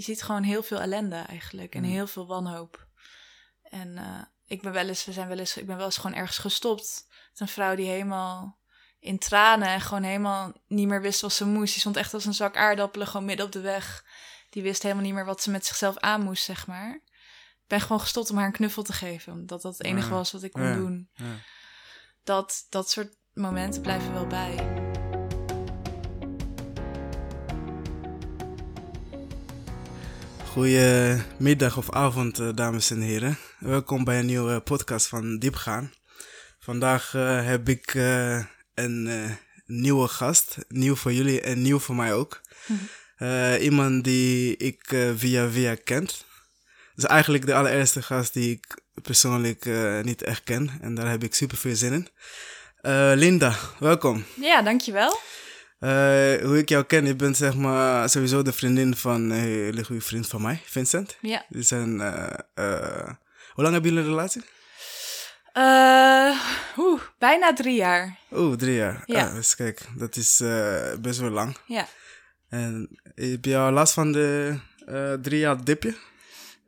je ziet gewoon heel veel ellende eigenlijk en Mm. heel veel wanhoop. En eh, ik ben wel eens, we zijn wel eens, ik ben wel eens gewoon ergens gestopt. Met een vrouw die helemaal in tranen en gewoon helemaal niet meer wist wat ze moest. Die stond echt als een zak aardappelen gewoon midden op de weg. Die wist helemaal niet meer wat ze met zichzelf aan moest, zeg maar. Ik ben gewoon gestopt om haar een knuffel te geven, omdat dat het enige was wat ik kon Ja. doen. Ja. Dat, dat soort momenten blijven wel bij. Goedemiddag of avond, eh, dames en heren. Welkom bij een nieuwe podcast van Diepgaan. Vandaag eh, heb ik eh, een eh, nieuwe gast. Nieuw voor jullie en nieuw voor mij ook. Eh, iemand die ik eh, via via kent. Dat is eigenlijk de allereerste gast die ik persoonlijk eh, niet echt ken. En daar heb ik super veel zin in. Eh, Linda, welkom. Ja, dankjewel. Eh, hoe ik jou ken, je bent zeg maar sowieso de vriendin van een hele goede vriend van mij, Vincent. Ja. Die zijn, eh, eh, hoe lang hebben jullie een relatie? Eh, oeh, bijna drie jaar. Oeh, drie jaar. Ja. Ah, dus kijk, dat is best wel lang. Ja. En heb je al last van de drie jaar dipje?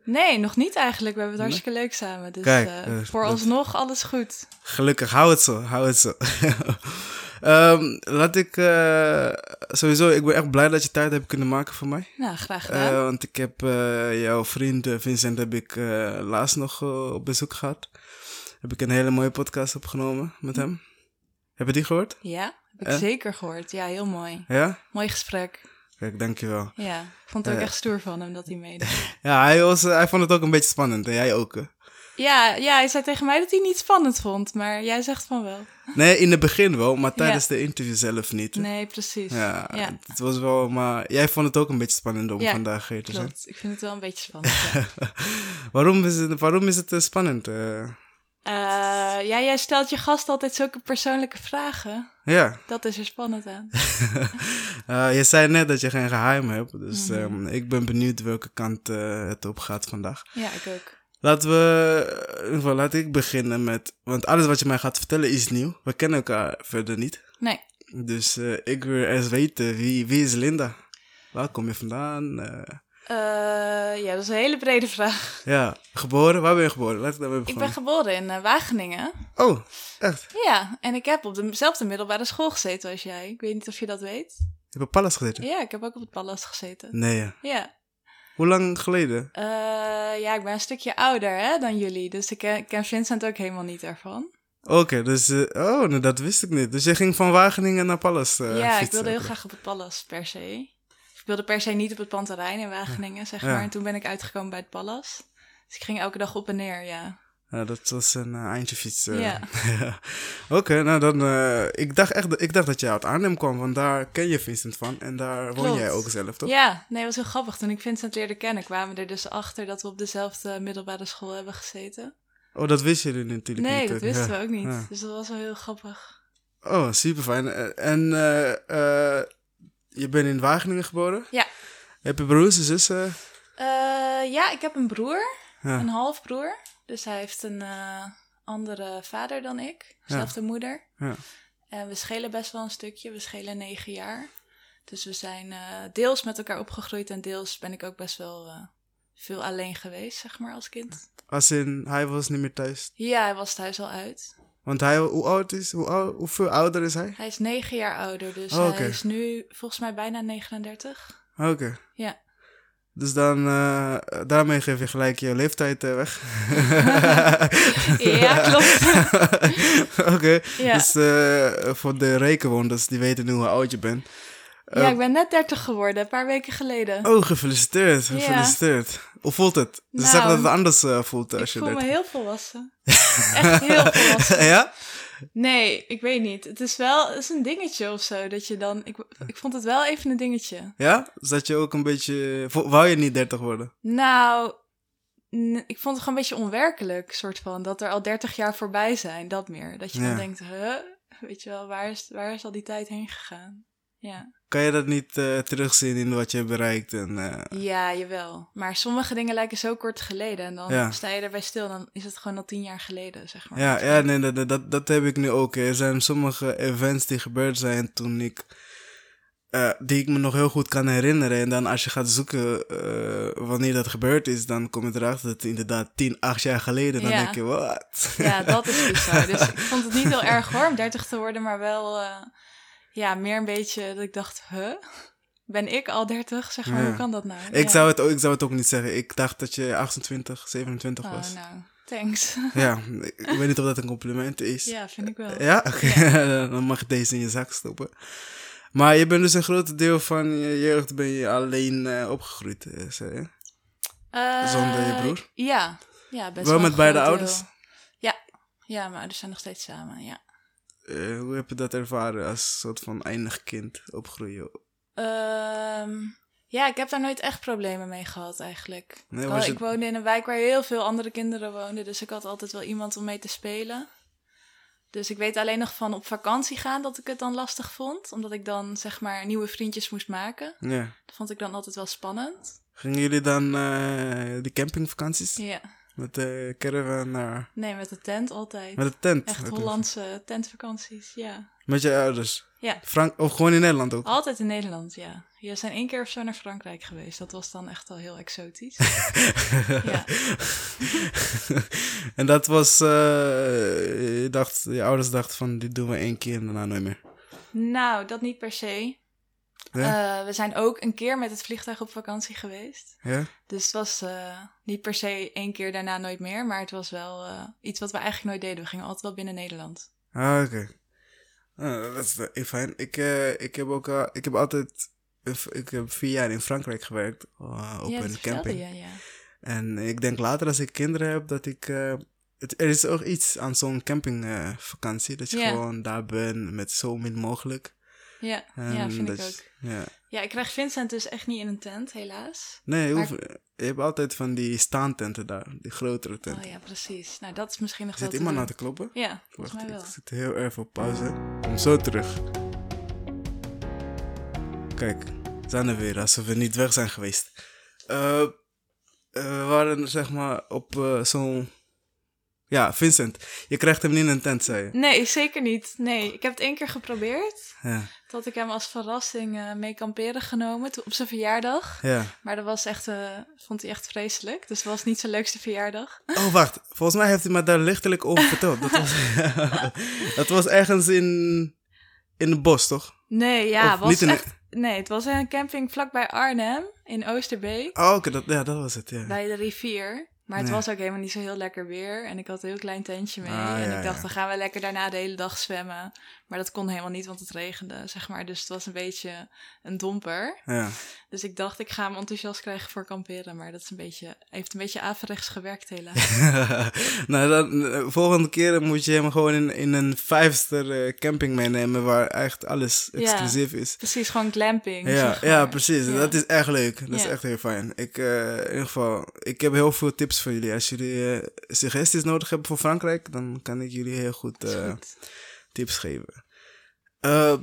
Nee, nog niet eigenlijk. We hebben het Nee? hartstikke leuk samen. Dus Kijk, eh, dat- vooralsnog alles goed. Gelukkig, hou het zo, hou het zo. Ehm, laat ik, eh, sowieso, ik ben echt blij dat je tijd hebt kunnen maken voor mij. Nou, graag gedaan. Eh, want ik heb eh, jouw vriend Vincent heb ik laatst nog op bezoek gehad. Heb ik een hele mooie podcast opgenomen met hem. Heb je die gehoord? ja, heb ik zeker gehoord. Ja, heel mooi. Ja? Mooi gesprek. Kijk, dankjewel. Ja, ik vond het ook echt stoer van hem dat hij meedeed. Ja, hij, was, hij vond het ook een beetje spannend. En jij ook. hè? Ja, ja, hij zei tegen mij dat hij niet spannend vond. Maar jij zegt van wel. Nee, in het begin wel, maar tijdens de interview zelf niet. Nee, precies. Ja, ja het was wel, maar jij vond het ook een beetje spannend om Ja, vandaag hier te zijn. klopt. Ik vind het wel een beetje spannend. ja. waarom, is het, waarom is het eh, spannend? eh? Eh, ja, jij stelt je gast altijd zulke persoonlijke vragen. ja, Dat is er spannend aan. Eh, je zei net dat je geen geheim hebt, dus Mhm. ehm, ik ben benieuwd welke kant het op gaat vandaag. Ja, ik ook. Laten we, in ieder geval, laat ik beginnen met, want alles wat je mij gaat vertellen is nieuw. We kennen elkaar verder niet. Nee. Dus eh, ik wil eerst weten, wie, wie is Linda? Waar kom je vandaan? Eh, Eh, ja, dat is een hele brede vraag. ja, geboren? Waar ben je geboren? Laat ik daarmee Ik beginnen. ben geboren in Wageningen. Oh, echt? Ja, en ik heb op dezelfde middelbare school gezeten als jij. Ik weet niet of je dat weet. Je hebt op Pallas gezeten? Ja, ik heb ook op het Pallas gezeten. Nee, ja. Ja. Hoe lang geleden? Eh, ja, ik ben een stukje ouder hè, dan jullie. Dus ik ken, Vincent ook helemaal niet ervan. Oké, dus, eh, oh, nee, dat wist ik niet. Dus je ging van Wageningen naar Pallas eh, ja, ik wilde heel graag op het Pallas per se. Ik wilde per se niet op het Panterrein in Wageningen, zeg Ja. maar. En toen ben ik uitgekomen bij het Pallas. Dus ik ging elke dag op en neer, ja. Ja, dat was een eh, eindje fietsen. Ja. Oké, nou dan, eh, ik, dacht echt, ik dacht dat jij uit Arnhem kwam, want daar ken je Vincent van. En daar woon Klopt. jij ook zelf, toch? Ja, nee, het was heel grappig. Toen ik Vincent leerde kennen, kwamen we er dus achter dat we op dezelfde middelbare school hebben gezeten. Oh, dat wist je natuurlijk Nee, niet. dat hè? wisten Ja. we ook niet. Ja. Dus dat was wel heel grappig. Oh, super fijn. En eh, eh, je bent in Wageningen geboren? Ja. Heb je broers en zussen? Eh, ja, ik heb een broer, een halfbroer. Dus hij heeft een eh, andere vader dan ik, Ja. zelfde moeder. Ja. En we schelen best wel een stukje, we schelen negen jaar. Dus we zijn eh, deels met elkaar opgegroeid en deels ben ik ook best wel eh, veel alleen geweest, zeg maar, als kind. Als in, hij was niet meer thuis. Ja, hij was thuis al uit. Want hij, hoe oud is, hoe oud, hoeveel ouder is hij? Hij is negen jaar ouder, dus Oh, hij is nu volgens mij bijna 39. Oké. Ja. Dus dan, eh, daarmee geef je gelijk je leeftijd eh, weg. Ja, klopt. Oké, Ja. dus eh, voor de rekenwonders, die weten nu hoe oud je bent. Ja, ik ben net 30 geworden, een paar weken geleden. Oh, gefeliciteerd, Ja. gefeliciteerd. Hoe voelt het? Ze Nou, zeggen dat het anders voelt ik als je voel dat... me heel volwassen. Echt heel volwassen. ja? Nee, ik weet niet. Het is wel het is een dingetje of zo. Dat je dan. Ik, ik vond het wel even een dingetje. Ja? Dus dat je ook een beetje... Wou je niet 30 worden? Nou, ik vond het gewoon een beetje onwerkelijk, soort van. Dat er al 30 jaar voorbij zijn, dat meer. Dat je Ja. dan denkt, huh? Weet je wel, waar is, waar is al die tijd heen gegaan? Ja. Kan je dat niet eh, terugzien in wat je hebt bereikt? En, eh, ja, jawel. Maar sommige dingen lijken zo kort geleden. En dan Ja. sta je erbij stil. Dan is het gewoon al tien jaar geleden, zeg maar. Ja, ja nee, dat, dat, dat heb ik nu ook. Er zijn sommige events die gebeurd zijn toen ik eh, die ik me nog heel goed kan herinneren. En dan als je gaat zoeken wanneer dat gebeurd is, dan kom je erachter dat het inderdaad 10, 8 jaar geleden. Dan Ja. denk je, wat? Ja, dat is bizar. Dus ik vond het niet heel erg hoor om 30 te worden, maar wel ja, meer een beetje dat ik dacht, huh? Ben ik al 30? Zeg maar, Ja. hoe kan dat nou? ik, Ja. zou het ook, ik zou het ook niet zeggen. Ik dacht dat je 28, 27 was. Oh, nou, thanks. Ja, ik, ik weet niet of dat een compliment is. ja, vind ik wel. Ja? Oké, dan mag je deze in je zak stoppen. Maar je bent dus een groot deel van je jeugd ben je alleen eh, opgegroeid, eh, zei je? Eh, Zonder je broer? Ja, ja best Wel wel met beide ouders? deel. Ja. ja, mijn ouders zijn nog steeds samen, ja. Eh, hoe heb je dat ervaren als soort van eindig kind opgroeien? Ehm, ja, ik heb daar nooit echt problemen mee gehad eigenlijk. Nee, ik woonde in een wijk waar heel veel andere kinderen woonden, dus ik had altijd wel iemand om mee te spelen. Dus ik weet alleen nog van op vakantie gaan dat ik het dan lastig vond, omdat ik dan zeg maar nieuwe vriendjes moest maken. Ja. Dat vond ik dan altijd wel spannend. Gingen jullie dan eh de campingvakanties? Ja, Met de caravan naar... nee, met de tent altijd. Met de tent? Echt Hollandse tentvakanties, ja. Met je ouders? Ja. Frank of gewoon in Nederland ook? Altijd in Nederland, ja. Je zijn één keer of zo naar Frankrijk geweest. Dat was dan echt al heel exotisch. ja. en dat was... eh, je, dacht, je ouders dachten van, dit doen we één keer en daarna nooit meer. Nou, dat niet per se. Ja? Eh, we zijn ook een keer met het vliegtuig op vakantie geweest. ja? Dus het was eh, niet per se één keer daarna nooit meer. Maar het was wel eh, iets wat we eigenlijk nooit deden. We gingen altijd wel binnen Nederland. Ah, oké. Ah, dat is fijn. Ik, ik heb ook al- ik heb altijd... Ik heb vier jaar in Frankrijk gewerkt. op ja, een camping. je, ja. En ik denk later als ik kinderen heb dat ik... het, er is ook iets aan zo'n campingvakantie. dat je gewoon daar bent met zo min mogelijk. Ja, ja vind dat ik ook. Ja. Ja, ik krijg Vincent dus echt niet in een tent, helaas. Nee, je, Maar- hoeft- je hebt altijd van die staantenten daar. Die grotere tenten. Oh ja, precies. Nou, dat is misschien nog Zit wel iemand te aan te kloppen? Ja, volgens Wacht, mij wel. ik zit heel erg op pauze. Kom zo terug. Kijk, we zijn er weer, alsof we niet weg zijn geweest. Eh, eh, we waren zeg maar op eh, zo'n... Ja, Vincent, je krijgt hem niet in een tent, zei je. Nee, zeker niet. Nee, ik heb het één keer geprobeerd. Ja, Dat ik hem als verrassing eh, mee kamperen genomen op zijn verjaardag. ja. Maar dat was echt, eh, vond hij echt vreselijk. Dus het was niet zijn leukste verjaardag. Oh, wacht. Volgens mij heeft hij me daar lichtelijk over verteld. Dat was, dat was ergens in, in het bos, toch? Nee, ja, Of was niet in echt, nee, het was een camping vlakbij Arnhem in Oosterbeek. Oh, oké, dat, ja, dat was het, ja. Bij de rivier. Maar het was ook helemaal niet zo heel lekker weer. En ik had een heel klein tentje mee. Ah, en ja, ik dacht, ja. dan gaan we lekker daarna de hele dag zwemmen. Maar dat kon helemaal niet, want het regende, zeg maar. Dus het was een beetje een domper. Ja. Dus ik dacht, ik ga hem enthousiast krijgen voor kamperen. Maar dat is een beetje, heeft een beetje averechts gewerkt helaas. nou, dan, eh, volgende keer moet je hem gewoon in, in een vijfster eh, camping meenemen waar echt alles Ja. exclusief is. Precies, gewoon glamping. Ja, zeg ja, precies. Ja. Dat is echt leuk. Dat is Ja. echt heel fijn. Ik, eh, in ieder geval, ik heb heel veel tips voor jullie. Als jullie suggesties nodig hebben voor Frankrijk, dan kan ik jullie heel goed. Tips geven. Eh,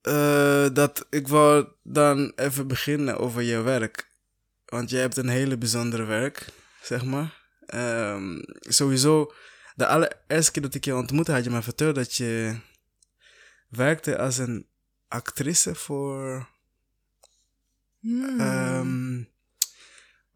eh, dat, ik wou dan even beginnen over je werk. Want jij hebt een hele bijzondere werk, zeg maar. Ehm, sowieso, de allereerste keer dat ik je ontmoette, had je me verteld dat je werkte als een actrice voor. Hmm. ehm,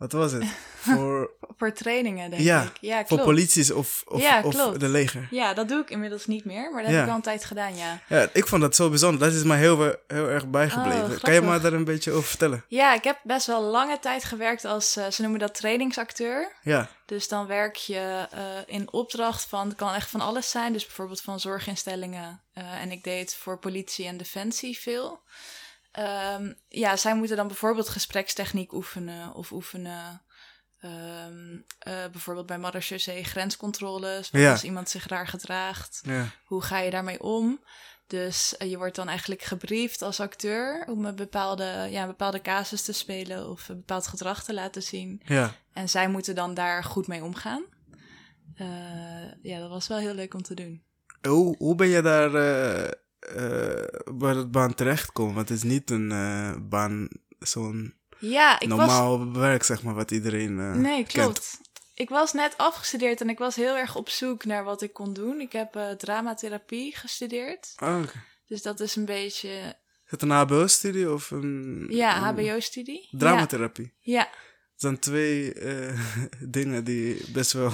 wat was het? voor, voor trainingen, denk ja, ik. Ja, voor klopt. polities of, of, Ja, of de leger. Ja, dat doe ik inmiddels niet meer. Maar dat heb ik al een tijd gedaan, ja. Ja, ik vond dat zo bijzonder. Dat is mij heel, heel erg bijgebleven. Oh, kan je me daar een beetje over vertellen? Ja, ik heb best wel lange tijd gewerkt als, eh, ze noemen dat trainingsacteur. Ja, Dus dan werk je eh, in opdracht van, het kan echt van alles zijn. Dus bijvoorbeeld van zorginstellingen. eh, en ik deed voor politie en defensie veel. Ehm, ja, zij moeten dan bijvoorbeeld gesprekstechniek oefenen of oefenen. ehm, eh, bijvoorbeeld bij marechaussee grenscontroles. Ja. als iemand zich raar gedraagt. ja. Hoe ga je daarmee om? Dus eh, je wordt dan eigenlijk gebriefd als acteur om een bepaalde, ja, een bepaalde casus te spelen of een bepaald gedrag te laten zien. ja. En zij moeten dan daar goed mee omgaan. Eh, ja, dat was wel heel leuk om te doen. Hoe, hoe ben je daar eh, bij dat baan terechtgekomen? Want het is niet een eh, baan, zo'n Ja, ik was... normaal werk, zeg maar, wat iedereen eh, Nee, kent. klopt. Ik was net afgestudeerd en ik was heel erg op zoek naar wat ik kon doen. Ik heb dramatherapie gestudeerd. Oh, oké. Dus dat is een beetje... het een HBO-studie of een... Ja, een HBO-studie. Dramatherapie. Ja. Het zijn twee dingen die best wel...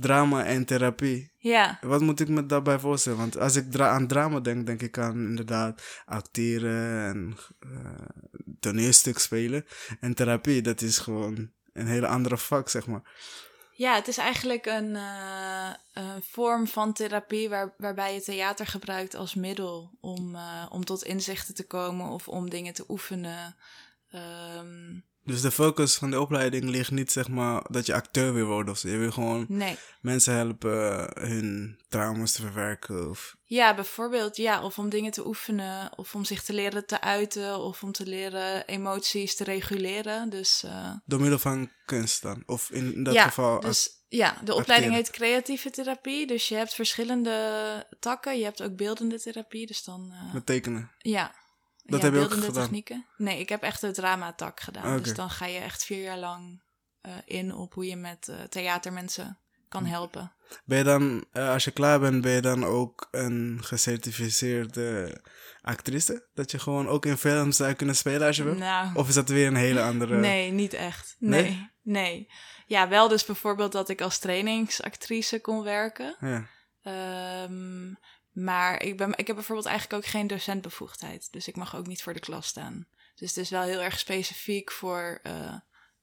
Drama en therapie. Ja. Wat moet ik me daarbij voorstellen? Want als ik dra aan drama denk, denk ik aan inderdaad acteren en uh, toneelstuk spelen. En therapie, dat is gewoon een hele andere vak, zeg maar. Ja, het is eigenlijk een, uh, een vorm van therapie waar, waarbij je theater gebruikt als middel om, uh, om tot inzichten te komen of om dingen te oefenen. Um, dus de focus van de opleiding ligt niet, zeg maar, dat je acteur wil worden of zo. Je wil gewoon nee. mensen helpen hun trauma's te verwerken. Of... Ja, bijvoorbeeld, ja. Of om dingen te oefenen, of om zich te leren te uiten, of om te leren emoties te reguleren. Dus, uh... Door middel van kunst dan? Of in dat ja, geval. Dus, ja, de opleiding heet creatieve therapie. Dus je hebt verschillende takken. Je hebt ook beeldende therapie. Dus dan. Uh... Met tekenen. Ja. Dat ja, heb je ook beeldende gedaan? technieken. Nee, ik heb echt de dramatak gedaan. Ah. Dus dan ga je echt vier jaar lang uh, in op hoe je met uh, theatermensen kan Hm. helpen. Ben je dan, uh, als je klaar bent, ben je dan ook een gecertificeerde actrice? Dat je gewoon ook in films zou kunnen spelen als je wil? Nou, Of is dat weer een hele andere... nee, niet echt. Nee, Nee? nee. Ja, wel dus bijvoorbeeld dat ik als trainingsactrice kon werken. Ja. Um, maar ik, ben, ik heb bijvoorbeeld eigenlijk ook geen docentbevoegdheid. Dus ik mag ook niet voor de klas staan. Dus het is wel heel erg specifiek voor, uh,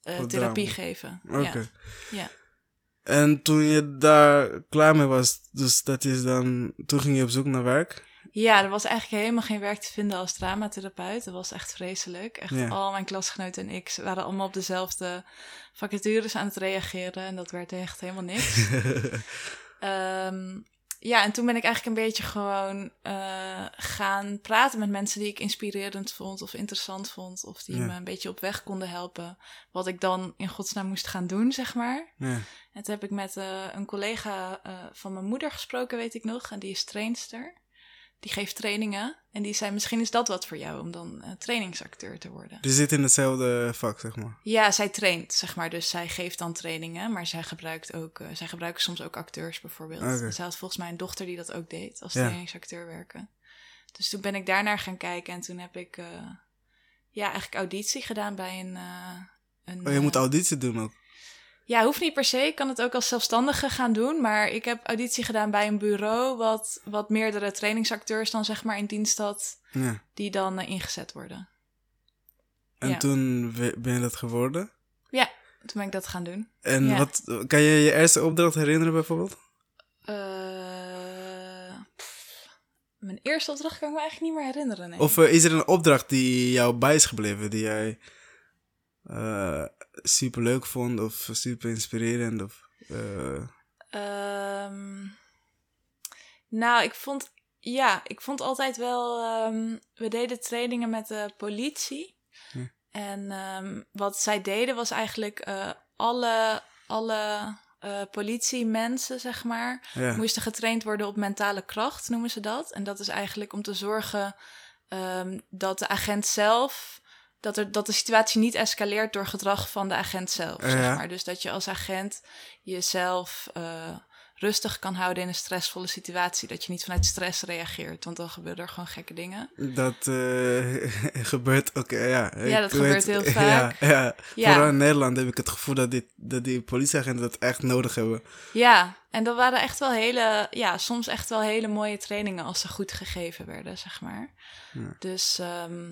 uh, Voor therapie geven. Oké. Ja. ja. En toen je daar klaar mee was, dus dat is dan... Toen ging je op zoek naar werk? Ja, er was eigenlijk helemaal geen werk te vinden als dramatherapeut. Dat was echt vreselijk. Echt Ja. al mijn klasgenoten en ik waren allemaal op dezelfde vacatures aan het reageren. En dat werd echt helemaal niks. Ehm, ja, en toen ben ik eigenlijk een beetje gewoon eh, gaan praten met mensen die ik inspirerend vond of interessant vond. Of die Ja. me een beetje op weg konden helpen. Wat ik dan in godsnaam moest gaan doen, zeg maar. ja. En toen heb ik met eh, een collega eh, van mijn moeder gesproken, weet ik nog. En die is trainster. Die geeft trainingen. En die zei, misschien is dat wat voor jou om dan eh, trainingsacteur te worden. Dus je zit in hetzelfde vak, zeg maar. Ja, zij traint, zeg maar. Dus zij geeft dan trainingen. Maar zij gebruikt ook, eh, zij gebruiken soms ook acteurs bijvoorbeeld. En Zij had volgens mij een dochter die dat ook deed, als Ja. trainingsacteur werken. Dus toen ben ik daarnaar gaan kijken. En toen heb ik, eh, ja, eigenlijk auditie gedaan bij een... een Oh, je moet auditie doen ook. Ja, hoeft niet per se. Ik kan het ook als zelfstandige gaan doen. Maar ik heb auditie gedaan bij een bureau... wat, wat meerdere trainingsacteurs dan zeg maar in dienst had... Ja. die dan eh, ingezet worden. En Ja. toen ben je dat geworden. Ja, toen ben ik dat gaan doen. En Ja. wat, kan je je eerste opdracht herinneren bijvoorbeeld? Eh, mijn eerste opdracht kan ik me eigenlijk niet meer herinneren. Nee. Of eh, is er een opdracht die jou bij is gebleven, die jij super leuk vond of super inspirerend? Of, eh, Ehm, nou, ik vond, ja, ik vond altijd wel. ehm, we deden trainingen met de politie. En ehm, wat zij deden was eigenlijk eh, alle, alle eh, politiemensen, zeg maar, ja. moesten getraind worden op mentale kracht, noemen ze dat. En dat is eigenlijk om te zorgen dat de agent zelf. Dat, er, dat de situatie niet escaleert door gedrag van de agent zelf. Zeg maar. Dus dat je als agent jezelf eh, rustig kan houden in een stressvolle situatie. Dat je niet vanuit stress reageert, want dan gebeuren er gewoon gekke dingen. Dat eh, gebeurt ook, eh, ja. Ja, dat gebeurt heel vaak. Ja, ja. Ja. Vooral in Nederland heb ik het gevoel dat, dit, dat die politieagenten dat echt nodig hebben. Ja, en dat waren echt wel hele, ja, soms echt wel hele mooie trainingen als ze goed gegeven werden, zeg maar. Ja. Dus ehm,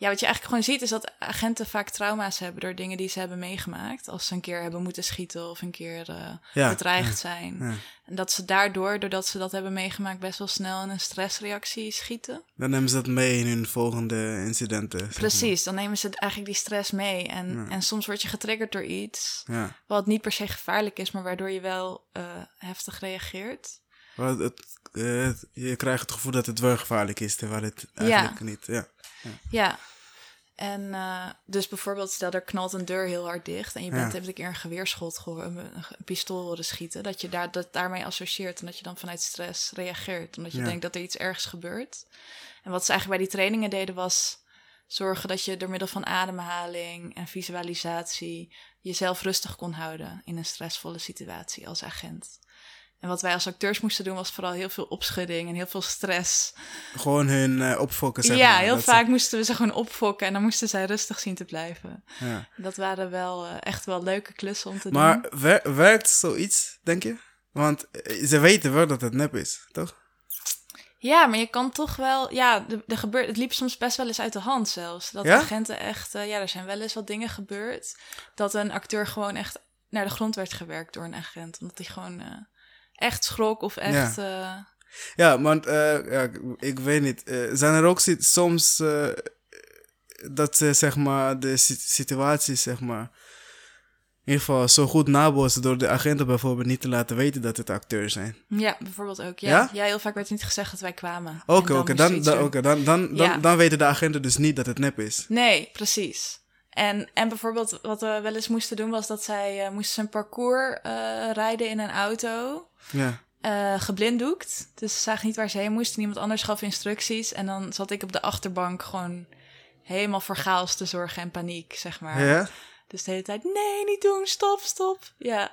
ja, wat je eigenlijk gewoon ziet is dat agenten vaak trauma's hebben door dingen die ze hebben meegemaakt. Als ze een keer hebben moeten schieten of een keer eh, Ja, bedreigd zijn. Ja. En dat ze daardoor, doordat ze dat hebben meegemaakt, best wel snel in een stressreactie schieten. Dan nemen ze dat mee in hun volgende incidenten. Precies, dan nemen ze eigenlijk die stress mee. En, en soms word je getriggerd door iets wat niet per se gevaarlijk is, maar waardoor je wel eh, heftig reageert. Het, eh, het- je krijgt het gevoel dat het wel gevaarlijk is, terwijl het eigenlijk niet. Ja. Ja. En eh, dus bijvoorbeeld, stel er knalt een deur heel hard dicht en je bent Ja. hebt een keer een geweerschot gehoord, een, een pistool horen schieten, dat je daar, dat daarmee associeert en dat je dan vanuit stress reageert, omdat je Ja. denkt dat er iets ergs gebeurt. En wat ze eigenlijk bij die trainingen deden was zorgen dat je door middel van ademhaling en visualisatie jezelf rustig kon houden in een stressvolle situatie als agent. En wat wij als acteurs moesten doen was vooral heel veel opschudding en heel veel stress. Gewoon hun eh, opfokken, zeg ja, maar. heel Dat vaak moesten we ze gewoon opfokken en dan moesten zij rustig zien te blijven. ja. Dat waren wel eh, echt wel leuke klussen om te Maar doen. wer- werkt zoiets, denk je? Want eh, ze weten wel dat het nep is, toch? Ja, maar je kan toch wel... Ja, de gebeurt, het liep soms best wel eens uit de hand zelfs. Dat Ja? agenten echt... ja, er zijn wel eens wat dingen gebeurd. Dat een acteur gewoon echt naar de grond werd gewerkt door een agent. Omdat hij gewoon echt schrok of echt... eh, Ja, want eh, ja, ik- weet niet. eh, zijn er ook soms dat ze zeg maar de si- situaties zeg maar in ieder geval zo goed nabootsen door de agenten bijvoorbeeld niet te laten weten dat het acteurs zijn. Ja, bijvoorbeeld ook. Ja, Ja? ja? heel vaak werd niet gezegd dat wij kwamen. Oké, dan, dan, dan, dan, dan, Ja. dan weten de agenten dus niet dat het nep is. Nee, precies. En, en bijvoorbeeld wat we wel eens moesten doen was dat zij moesten een parcours rijden in een auto. Ja, eh, geblinddoekt. Dus ze zagen niet waar ze heen moesten. Iemand anders gaf instructies. En dan zat ik op de achterbank gewoon helemaal voor chaos te zorgen en paniek, zeg maar. ja? Dus de hele tijd, nee, niet doen, stop, stop. Ja.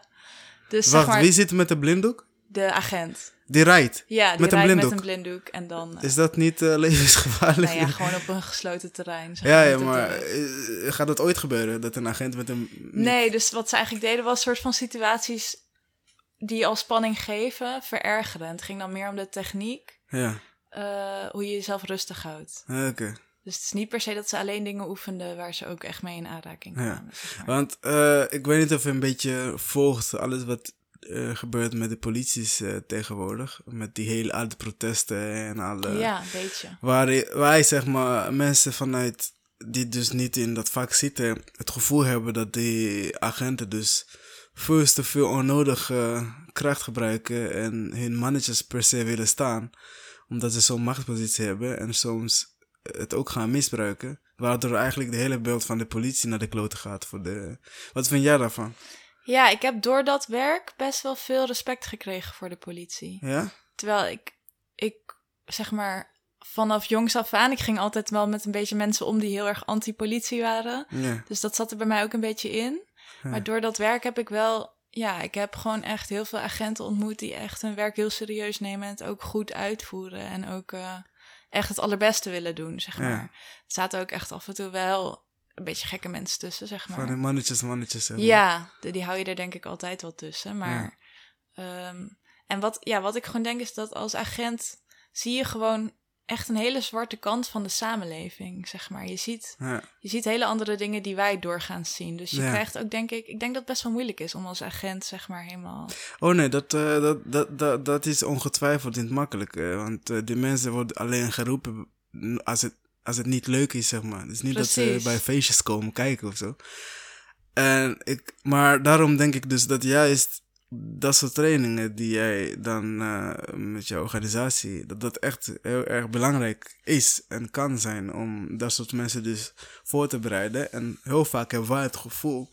Dus zeg maar, wie zit met de blinddoek? de agent. Die rijdt. Ja, die Met een rijdt met blinddoek? een blinddoek. En dan, Is dat niet eh, levensgevaarlijk? nou ja, gewoon op een gesloten terrein. zeg ja, maar, ja, maar eh, gaat het ooit gebeuren dat een agent met een... Nee, dus wat ze eigenlijk deden was een soort van situaties die al spanning geven, verergeren. Het ging dan meer om de techniek, Ja, eh, hoe je jezelf rustig houdt. oké. Dus het is niet per se dat ze alleen dingen oefenden waar ze ook echt mee in aanraking Ja. kwamen. zeg maar. Want eh, ik weet niet of je een beetje volgt alles wat eh, gebeurt met de polities tegenwoordig. Met die hele oude protesten en alle... Ja, een beetje. Waar wij, zeg maar, mensen vanuit die dus niet in dat vak zitten, het gevoel hebben dat die agenten dus veel te veel onnodige kracht gebruiken en hun mannetjes per se willen staan. Omdat ze zo'n machtspositie hebben en soms het ook gaan misbruiken. Waardoor eigenlijk de hele beeld van de politie naar de kloten gaat. Voor de... Wat vind jij daarvan? Ja, ik heb door dat werk best wel veel respect gekregen voor de politie. Ja? Terwijl ik, ik zeg maar, vanaf jongs af aan, ik ging altijd wel met een beetje mensen om die heel erg anti-politie waren. Ja. Dus dat zat er bij mij ook een beetje in. Maar door dat werk heb ik wel, ja, ik heb gewoon echt heel veel agenten ontmoet die echt hun werk heel serieus nemen en het ook goed uitvoeren. En ook eh, echt het allerbeste willen doen, zeg maar. Er zaten ook echt af en toe wel een beetje gekke mensen tussen, zeg Van de maar. mannetjes, mannetjes. maar. Ja, die, die hou je er denk ik altijd wel tussen. Maar, ehm, en wat, ja, wat ik gewoon denk is dat als agent zie je gewoon echt een hele zwarte kant van de samenleving, zeg maar. Je ziet Ja. je ziet hele andere dingen die wij doorgaans zien. Dus je Ja. krijgt ook, denk ik, ik denk dat het best wel moeilijk is om als agent, zeg maar, helemaal. Oh nee, dat, eh, dat, dat, dat, dat is ongetwijfeld niet makkelijk. eh, want eh, die mensen worden alleen geroepen als het, als het niet leuk is, zeg maar. Het is niet dat ze bij feestjes komen kijken of zo. En ik, maar daarom denk ik dus dat juist dat soort trainingen die jij dan eh, met je organisatie, dat dat echt heel erg belangrijk is en kan zijn om dat soort mensen dus voor te bereiden. En heel vaak hebben wij het gevoel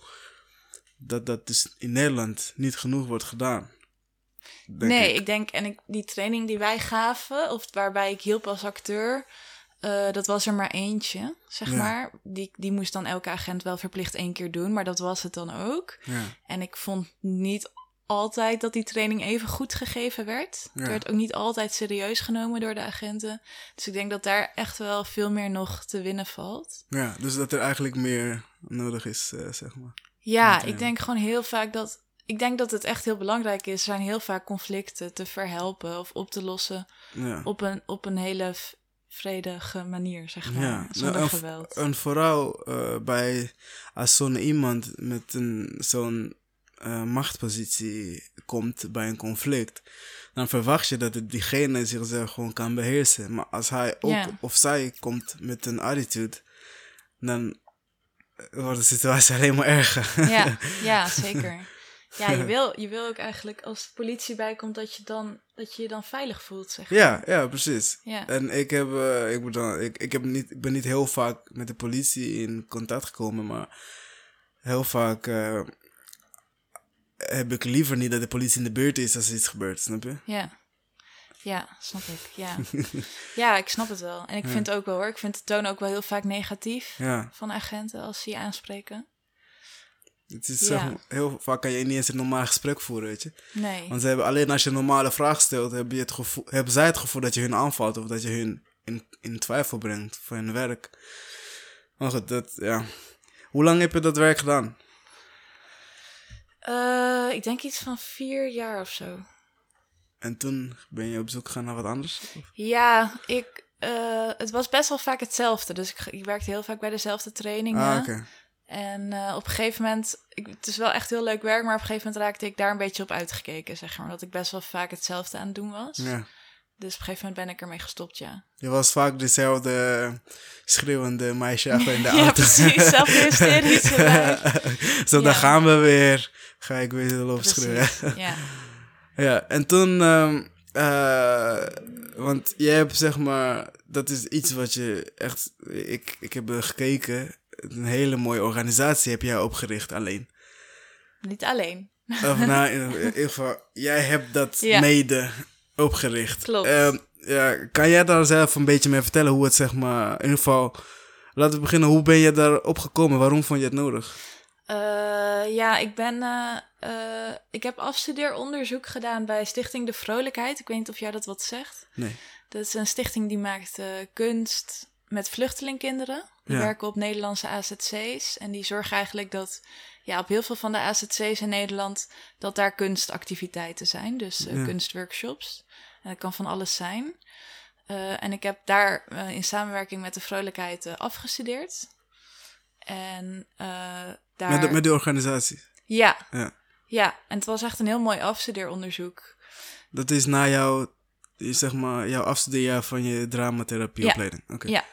dat dat dus in Nederland niet genoeg wordt gedaan. Nee, ik. ik. denk, en ik, die training die wij gaven, of waarbij ik hielp als acteur, eh, dat was er maar eentje, zeg Ja. maar. Die, die moest dan elke agent wel verplicht één keer doen, maar dat was het dan ook. Ja, En ik vond niet altijd dat die training even goed gegeven werd. Ja. Het werd ook niet altijd serieus genomen door de agenten. Dus ik denk dat daar echt wel veel meer nog te winnen valt. ja, dus dat er eigenlijk meer nodig is, eh, zeg maar. Ja, ik eh, denk gewoon heel vaak dat. Ik denk dat het echt heel belangrijk is. Er zijn heel vaak conflicten te verhelpen of op te lossen Ja. op een, op een hele vredige manier, zeg maar. Ja, zonder nou, en, geweld. En vooral eh, bij als zo'n iemand met een, zo'n eh, machtspositie komt bij een conflict, dan verwacht je dat het diegene zichzelf gewoon kan beheersen. Maar als hij ook of zij komt met een attitude, dan wordt de situatie alleen maar erger. Ja, ja, zeker. Ja, je wil, je wil ook eigenlijk als de politie bijkomt dat je, dan, dat je je dan veilig voelt, zeg maar. Ja, ja, precies. Ja. En ik, heb, eh, ik, bedoel, ik, ik, heb niet, ik ben niet heel vaak met de politie in contact gekomen, maar heel vaak eh, heb ik liever niet dat de politie in de buurt is als er iets gebeurt, snap je? Ja. Ja, snap ik. Ja. ja, ik snap het wel. En ik vind ook wel hoor. Ik vind de toon ook wel heel vaak negatief Ja, van agenten als ze je aanspreken. Het is Ja. zeg maar, heel vaak kan je niet eens een normaal gesprek voeren, weet je. Nee. Want ze hebben alleen als je een normale vraag stelt, hebben, je het gevoel, hebben zij het gevoel dat je hun aanvalt of dat je hun in, in twijfel brengt voor hun werk. Maar goed, dat, ja. Hoe lang heb je dat werk gedaan? Eh, ik denk iets van vier jaar of zo. En toen ben je op zoek gegaan naar wat anders? Ja, ik, eh, het was best wel vaak hetzelfde. Dus ik, ik werkte heel vaak bij dezelfde trainingen. Ah, oké. En eh, op een gegeven moment, ik, het is wel echt heel leuk werk, maar op een gegeven moment raakte ik daar een beetje op uitgekeken, zeg maar. Dat ik best wel vaak hetzelfde aan het doen was. Ja. Dus op een gegeven moment ben ik ermee gestopt, ja. Je was vaak dezelfde schreeuwende meisje achter in de ja, auto. precies. Zelf hysterisch erbij. Zo, Ja. dan gaan we weer. Ga ik weer lopen schreeuwen. Precies, ja. Ja, en toen, ehm, eh, want jij hebt zeg maar, dat is iets wat je echt, ik, ik heb gekeken, een hele mooie organisatie heb jij opgericht alleen. Niet alleen. Of nou, in, in ieder geval, jij hebt dat Ja. mede opgericht. Klopt. Ehm, ja, kan jij daar zelf een beetje mee vertellen hoe het zeg maar, in ieder geval, laten we beginnen, hoe ben je daarop gekomen? Waarom vond je het nodig? Eh, ja, ik ben. eh, eh, ik heb afstudeeronderzoek gedaan bij Stichting De Vrolijkheid. Ik weet niet of jij dat wat zegt. Nee. Dat is een stichting die maakt kunst met vluchtelingkinderen. Die Ja. werken op Nederlandse AZC's. En die zorgen eigenlijk dat ja, op heel veel van de AZC's in Nederland... dat daar kunstactiviteiten zijn. Dus eh, Ja. kunstworkshops. En dat kan van alles zijn. Eh, en ik heb daar eh, in samenwerking met de Vrolijkheid afgestudeerd. En daar... Met, de- met die organisatie. Ja, Ja. ja, en het was echt een heel mooi afstudeeronderzoek. Dat is na jouw, zeg maar, jouw afstudeerjaar van je dramatherapieopleiding. Oké. Ja.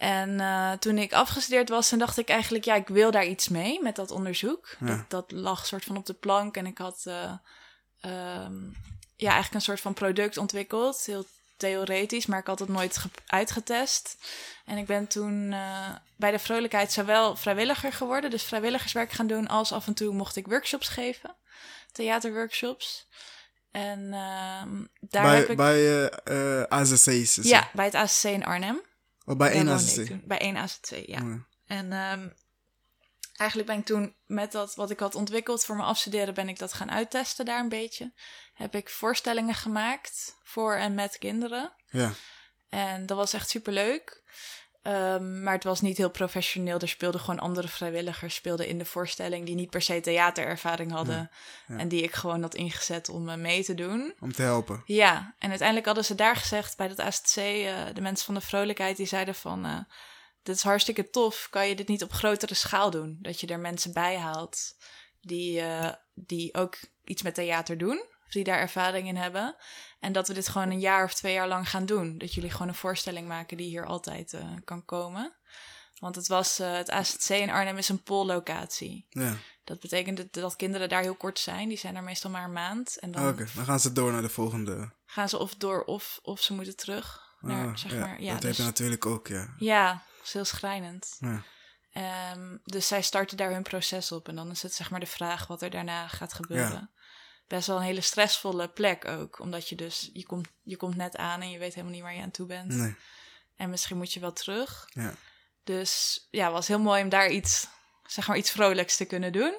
En eh, toen ik afgestudeerd was, toen dacht ik eigenlijk, ja, ik wil daar iets mee met dat onderzoek. Ja. Dat, dat lag soort van op de plank en ik had eh, ehm, ja, eigenlijk een soort van product ontwikkeld. Heel theoretisch, maar ik had het nooit ge- uitgetest. En ik ben toen eh, bij de Vrolijkheid zowel vrijwilliger geworden, dus vrijwilligerswerk gaan doen, als af en toe mocht ik workshops geven, theaterworkshops. En ehm, daar bij heb ik... bij AZC's. het? ja, bij het ACC in Arnhem. Of bij één AZC. toen. Bij één AZC, ja. Ja. En ehm, eigenlijk ben ik toen met dat wat ik had ontwikkeld voor mijn afstuderen, ben ik dat gaan uittesten daar een beetje. Heb ik voorstellingen gemaakt voor en met kinderen. Ja. En dat was echt super leuk. Maar het was niet heel professioneel. Er speelden gewoon andere vrijwilligers speelden in de voorstelling die niet per se theaterervaring hadden. ja. En die ik gewoon had ingezet om eh, mee te doen. Om te helpen. Ja, en uiteindelijk hadden ze daar gezegd bij dat ASTC, eh, de mensen van de vrolijkheid, die zeiden van, eh, dit is hartstikke tof, kan je dit niet op grotere schaal doen? Dat je er mensen bij haalt die, die ook iets met theater doen, of die daar ervaring in hebben. En dat we dit gewoon een jaar of twee jaar lang gaan doen. Dat jullie gewoon een voorstelling maken die hier altijd eh, kan komen. Want het was, eh, het AZC in Arnhem is een pollocatie. Ja. Dat betekent dat, dat kinderen daar heel kort zijn. Die zijn daar meestal maar een maand. En dan Oké, dan gaan ze door naar de volgende. gaan ze of door of, of ze moeten terug. Naar, Ah, zeg ja, maar, ja, dat dus, heb je natuurlijk ook, ja. ja, dat is heel schrijnend. ja. Ehm, dus zij starten daar hun proces op. En dan is het zeg maar de vraag wat er daarna gaat gebeuren. Best wel een hele stressvolle plek ook. Omdat je dus, je komt, je komt net aan en je weet helemaal niet waar je aan toe bent. Nee, En misschien moet je wel terug. ja. Dus ja, het was heel mooi om daar iets, zeg maar iets vrolijks te kunnen doen.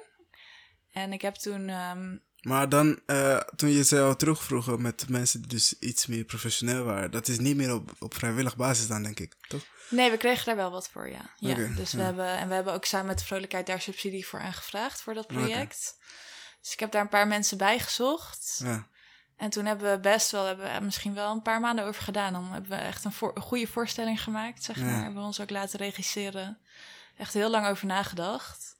En ik heb toen ehm, Maar dan, eh, toen je ze al terugvroeg met mensen die dus iets meer professioneel waren, dat is niet meer op, op vrijwillig basis dan, denk ik, toch? Nee, we kregen daar wel wat voor, ja. ja dus we hebben, en we hebben ook samen met de Vrolijkheid daar subsidie voor aangevraagd, voor dat project. Dus ik heb daar een paar mensen bij gezocht. Ja. En toen hebben we best wel, hebben we misschien wel een paar maanden over gedaan. Dan hebben we echt een, voor, een goede voorstelling gemaakt, zeg Ja. maar. Hebben we ons ook laten regisseren. Echt heel lang over nagedacht.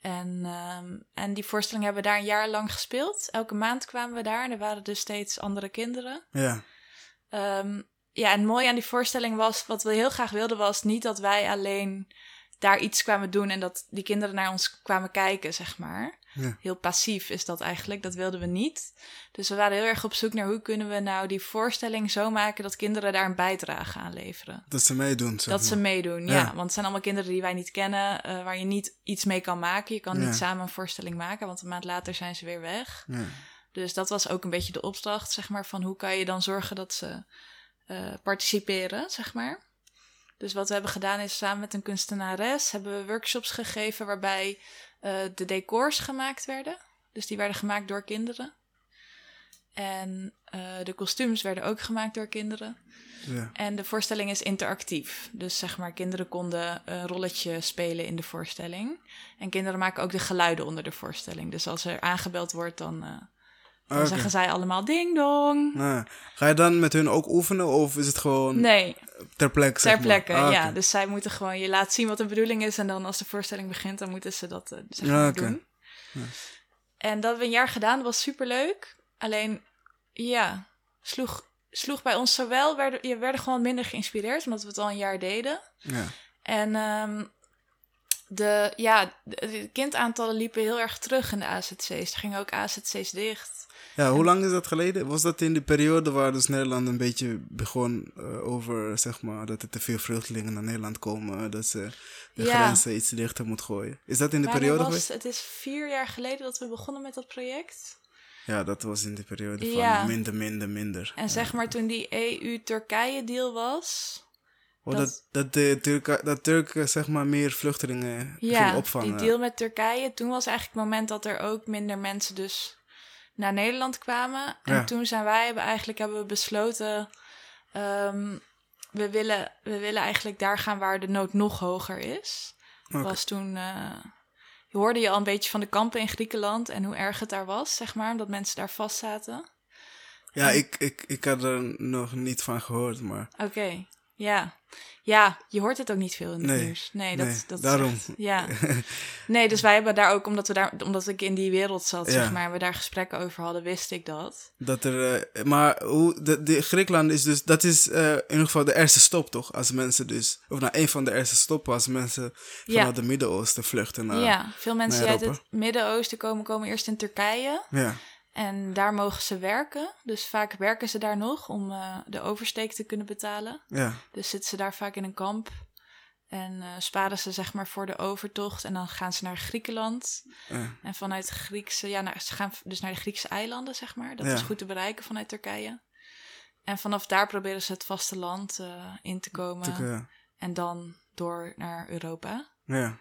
En, ehm, en die voorstelling hebben we daar een jaar lang gespeeld. Elke maand kwamen we daar en er waren dus steeds andere kinderen. Ja. Ehm, ja, en mooi aan die voorstelling was, wat we heel graag wilden, was niet dat wij alleen daar iets kwamen doen en dat die kinderen naar ons kwamen kijken, zeg maar. Ja. Heel passief is dat eigenlijk, dat wilden we niet. Dus we waren heel erg op zoek naar hoe kunnen we nou die voorstelling zo maken dat kinderen daar een bijdrage aan leveren. Dat ze meedoen, zeg Dat ze meedoen, ja. Ja. Want het zijn allemaal kinderen die wij niet kennen, eh, waar je niet iets mee kan maken. Je kan Ja. niet samen een voorstelling maken, want een maand later zijn ze weer weg. Ja. Dus dat was ook een beetje de opdracht, zeg maar, van hoe kan je dan zorgen dat ze eh, participeren, zeg maar. Dus wat we hebben gedaan is samen met een kunstenares hebben we workshops gegeven waarbij eh, de decors gemaakt werden. Dus die werden gemaakt door kinderen. En eh, de kostuums werden ook gemaakt door kinderen. Ja. En de voorstelling is interactief. Dus zeg maar, kinderen konden een rolletje spelen in de voorstelling. En kinderen maken ook de geluiden onder de voorstelling. Dus als er aangebeld wordt, dan, eh, dan Oké. zeggen zij allemaal ding dong. Nou, ga je dan met hun ook oefenen of is het gewoon Nee, ter plekke? ter plekke, Ah, ja. Dus zij moeten gewoon, je laat zien wat de bedoeling is. En dan als de voorstelling begint, dan moeten ze dat eh, zeg doen. En dat hebben we een jaar gedaan, dat was superleuk. Alleen, ja, sloeg, sloeg bij ons zowel, werden, je werden gewoon minder geïnspireerd, omdat we het al een jaar deden. Ja. En ehm, de, ja, de, kindaantallen liepen heel erg terug in de AZC's. Er gingen ook AZC's dicht. ja, hoe lang is dat geleden? Was dat in de periode waar dus Nederland een beetje begon eh, over, zeg maar, dat er te veel vluchtelingen naar Nederland komen, dat ze de Ja. grenzen iets dichter moet gooien? Is dat in de periode was, geweest? het is vier jaar geleden dat we begonnen met dat project. Ja, dat was in de periode van Ja. minder, minder, minder. En zeg maar toen die EU-Turkije-deal was... Dat- dat, dat, de Turken, dat Turken zeg maar meer vluchtelingen Ja, opvangen. die deal met Turkije. Toen was eigenlijk het moment dat er ook minder mensen dus naar Nederland kwamen. En Ja. toen zijn wij hebben eigenlijk hebben we besloten... ehm, we, willen, we willen eigenlijk daar gaan waar de nood nog hoger is. Was toen... eh, je hoorde je al een beetje van de kampen in Griekenland en hoe erg het daar was, zeg maar. Omdat mensen daar vast zaten. Ja, ik, ik, ik had er nog niet van gehoord, maar Oké, ja. Ja, je hoort het ook niet veel in het Nee, nieuws. Nee, dat, nee, dat is daarom. echt- ja. Nee, dus wij hebben daar ook, omdat, we daar, omdat ik in die wereld zat, Ja. zeg maar, en we daar gesprekken over hadden, wist ik dat. dat er... eh, maar hoe, de, de Griekenland is dus... Dat is eh, in ieder geval de eerste stop, toch? Als mensen dus... Of nou, een van de eerste stoppen als mensen vanuit het Midden-Oosten vluchten naar... ja, veel mensen naar uit het Midden-Oosten komen, komen eerst in Turkije. Ja, En daar mogen ze werken. Dus vaak werken ze daar nog om eh, de oversteek te kunnen betalen. ja, Dus zitten ze daar vaak in een kamp. En eh, sparen ze zeg maar voor de overtocht. En dan gaan ze naar Griekenland. ja. En vanuit Griekse, ja, nou, ze gaan dus naar de Griekse eilanden, zeg maar. Dat Ja. is goed te bereiken vanuit Turkije. En vanaf daar proberen ze het vasteland eh in te komen. En dan door naar Europa. ja.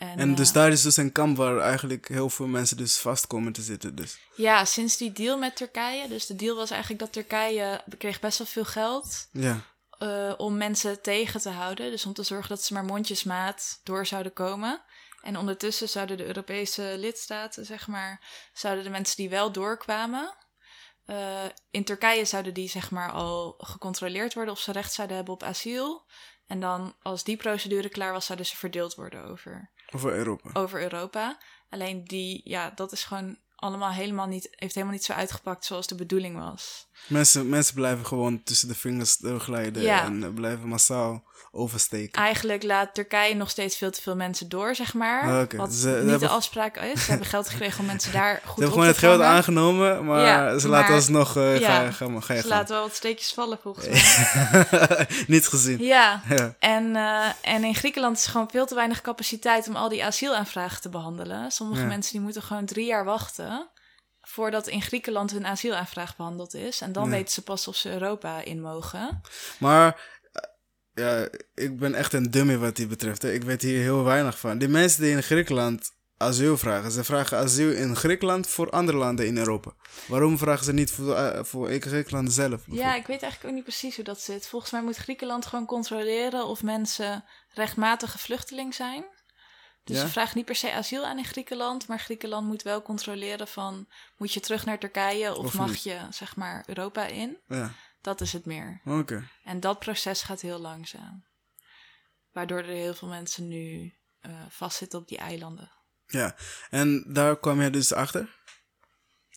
En, En dus eh, daar is dus een kamp waar eigenlijk heel veel mensen dus vast komen te zitten. Dus. Ja, sinds die deal met Turkije. Dus de deal was eigenlijk dat Turkije kreeg best wel veel geld Ja, eh, om mensen tegen te houden. Dus om te zorgen dat ze maar mondjesmaat door zouden komen. En ondertussen zouden de Europese lidstaten, zeg maar, zouden de mensen die wel doorkwamen. eh, in Turkije zouden die, zeg maar, al gecontroleerd worden of ze recht zouden hebben op asiel. En dan, als die procedure klaar was, zouden ze verdeeld worden over, over Europa. over Europa. Alleen die, ja, dat is gewoon allemaal helemaal niet, heeft helemaal niet zo uitgepakt zoals de bedoeling was. Mensen, mensen blijven gewoon tussen de vingers doorglijden Ja. en blijven massaal oversteken. Eigenlijk laat Turkije nog steeds veel te veel mensen door, zeg maar. Ah, oké. Wat Ze- ze niet hebben- de afspraak is. Ze hebben geld gekregen om mensen daar goed Ze op hebben te gewoon het geld aangenomen, maar Ja, ze laten maar- alsnog... eh ja, ga, ga, maar, ga je Ze laten wel wat steekjes vallen, volgens mij. Niet gezien. Ja, Ja. en, eh, en in Griekenland is gewoon veel te weinig capaciteit om al die asielaanvragen te behandelen. Sommige mensen die moeten gewoon drie jaar wachten voordat in Griekenland hun asielaanvraag behandeld is. En dan Ja. weten ze pas of ze Europa in mogen. Maar eh, ja, ik ben echt een dummy wat die betreft. Hè. Ik weet hier heel weinig van. Die mensen die in Griekenland asiel vragen, ze vragen asiel in Griekenland voor andere landen in Europa. Waarom vragen ze niet voor, eh, voor Griekenland zelf? Ja, ik weet eigenlijk ook niet precies hoe dat zit. Volgens mij moet Griekenland gewoon controleren of mensen rechtmatige vluchteling zijn. Dus Ja? ze vragen niet per se asiel aan in Griekenland, maar Griekenland moet wel controleren van moet je terug naar Turkije of, Of mag niet. je zeg maar Europa in. Ja, Dat is het meer. oké. En dat proces gaat heel langzaam. Waardoor er heel veel mensen nu eh, vastzitten op die eilanden. Ja, en daar kwam je dus achter?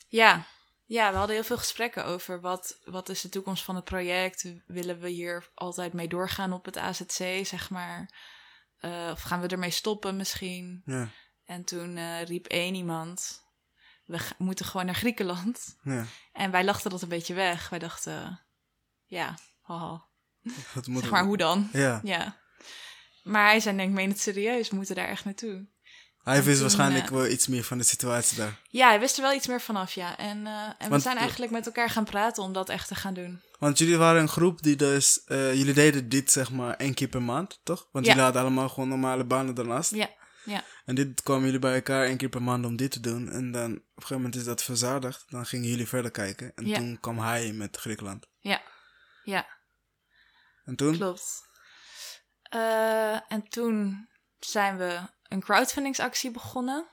Ja. ja, we hadden heel veel gesprekken over wat, wat is de toekomst van het project. Willen we hier altijd mee doorgaan op het AZC, zeg maar? Eh, of gaan we ermee stoppen misschien? Ja, En toen eh, riep één iemand, we moeten gewoon naar Griekenland. ja. En wij lachten dat een beetje weg. Wij dachten, ja, haha. Dat moet Zeg maar, hoe dan? Ja, Ja. Maar hij zei, denk ik, meen het serieus, we moeten daar echt naartoe. hij wist waarschijnlijk eh, wel iets meer van de situatie daar. Ja, hij wist er wel iets meer vanaf, ja. En, en we zijn eigenlijk met elkaar gaan praten om dat echt te gaan doen. Want jullie waren een groep die dus, eh, jullie deden dit zeg maar één keer per maand, toch? Want Ja. jullie hadden allemaal gewoon normale banen daarnaast. Ja, ja. En dit kwamen jullie bij elkaar één keer per maand om dit te doen. En dan op een gegeven moment is dat verzadigd. Dan gingen jullie verder kijken. En Ja. toen kwam hij met Griekenland. Ja, ja. En toen? Klopt. Eh, en toen zijn we een crowdfundingsactie begonnen.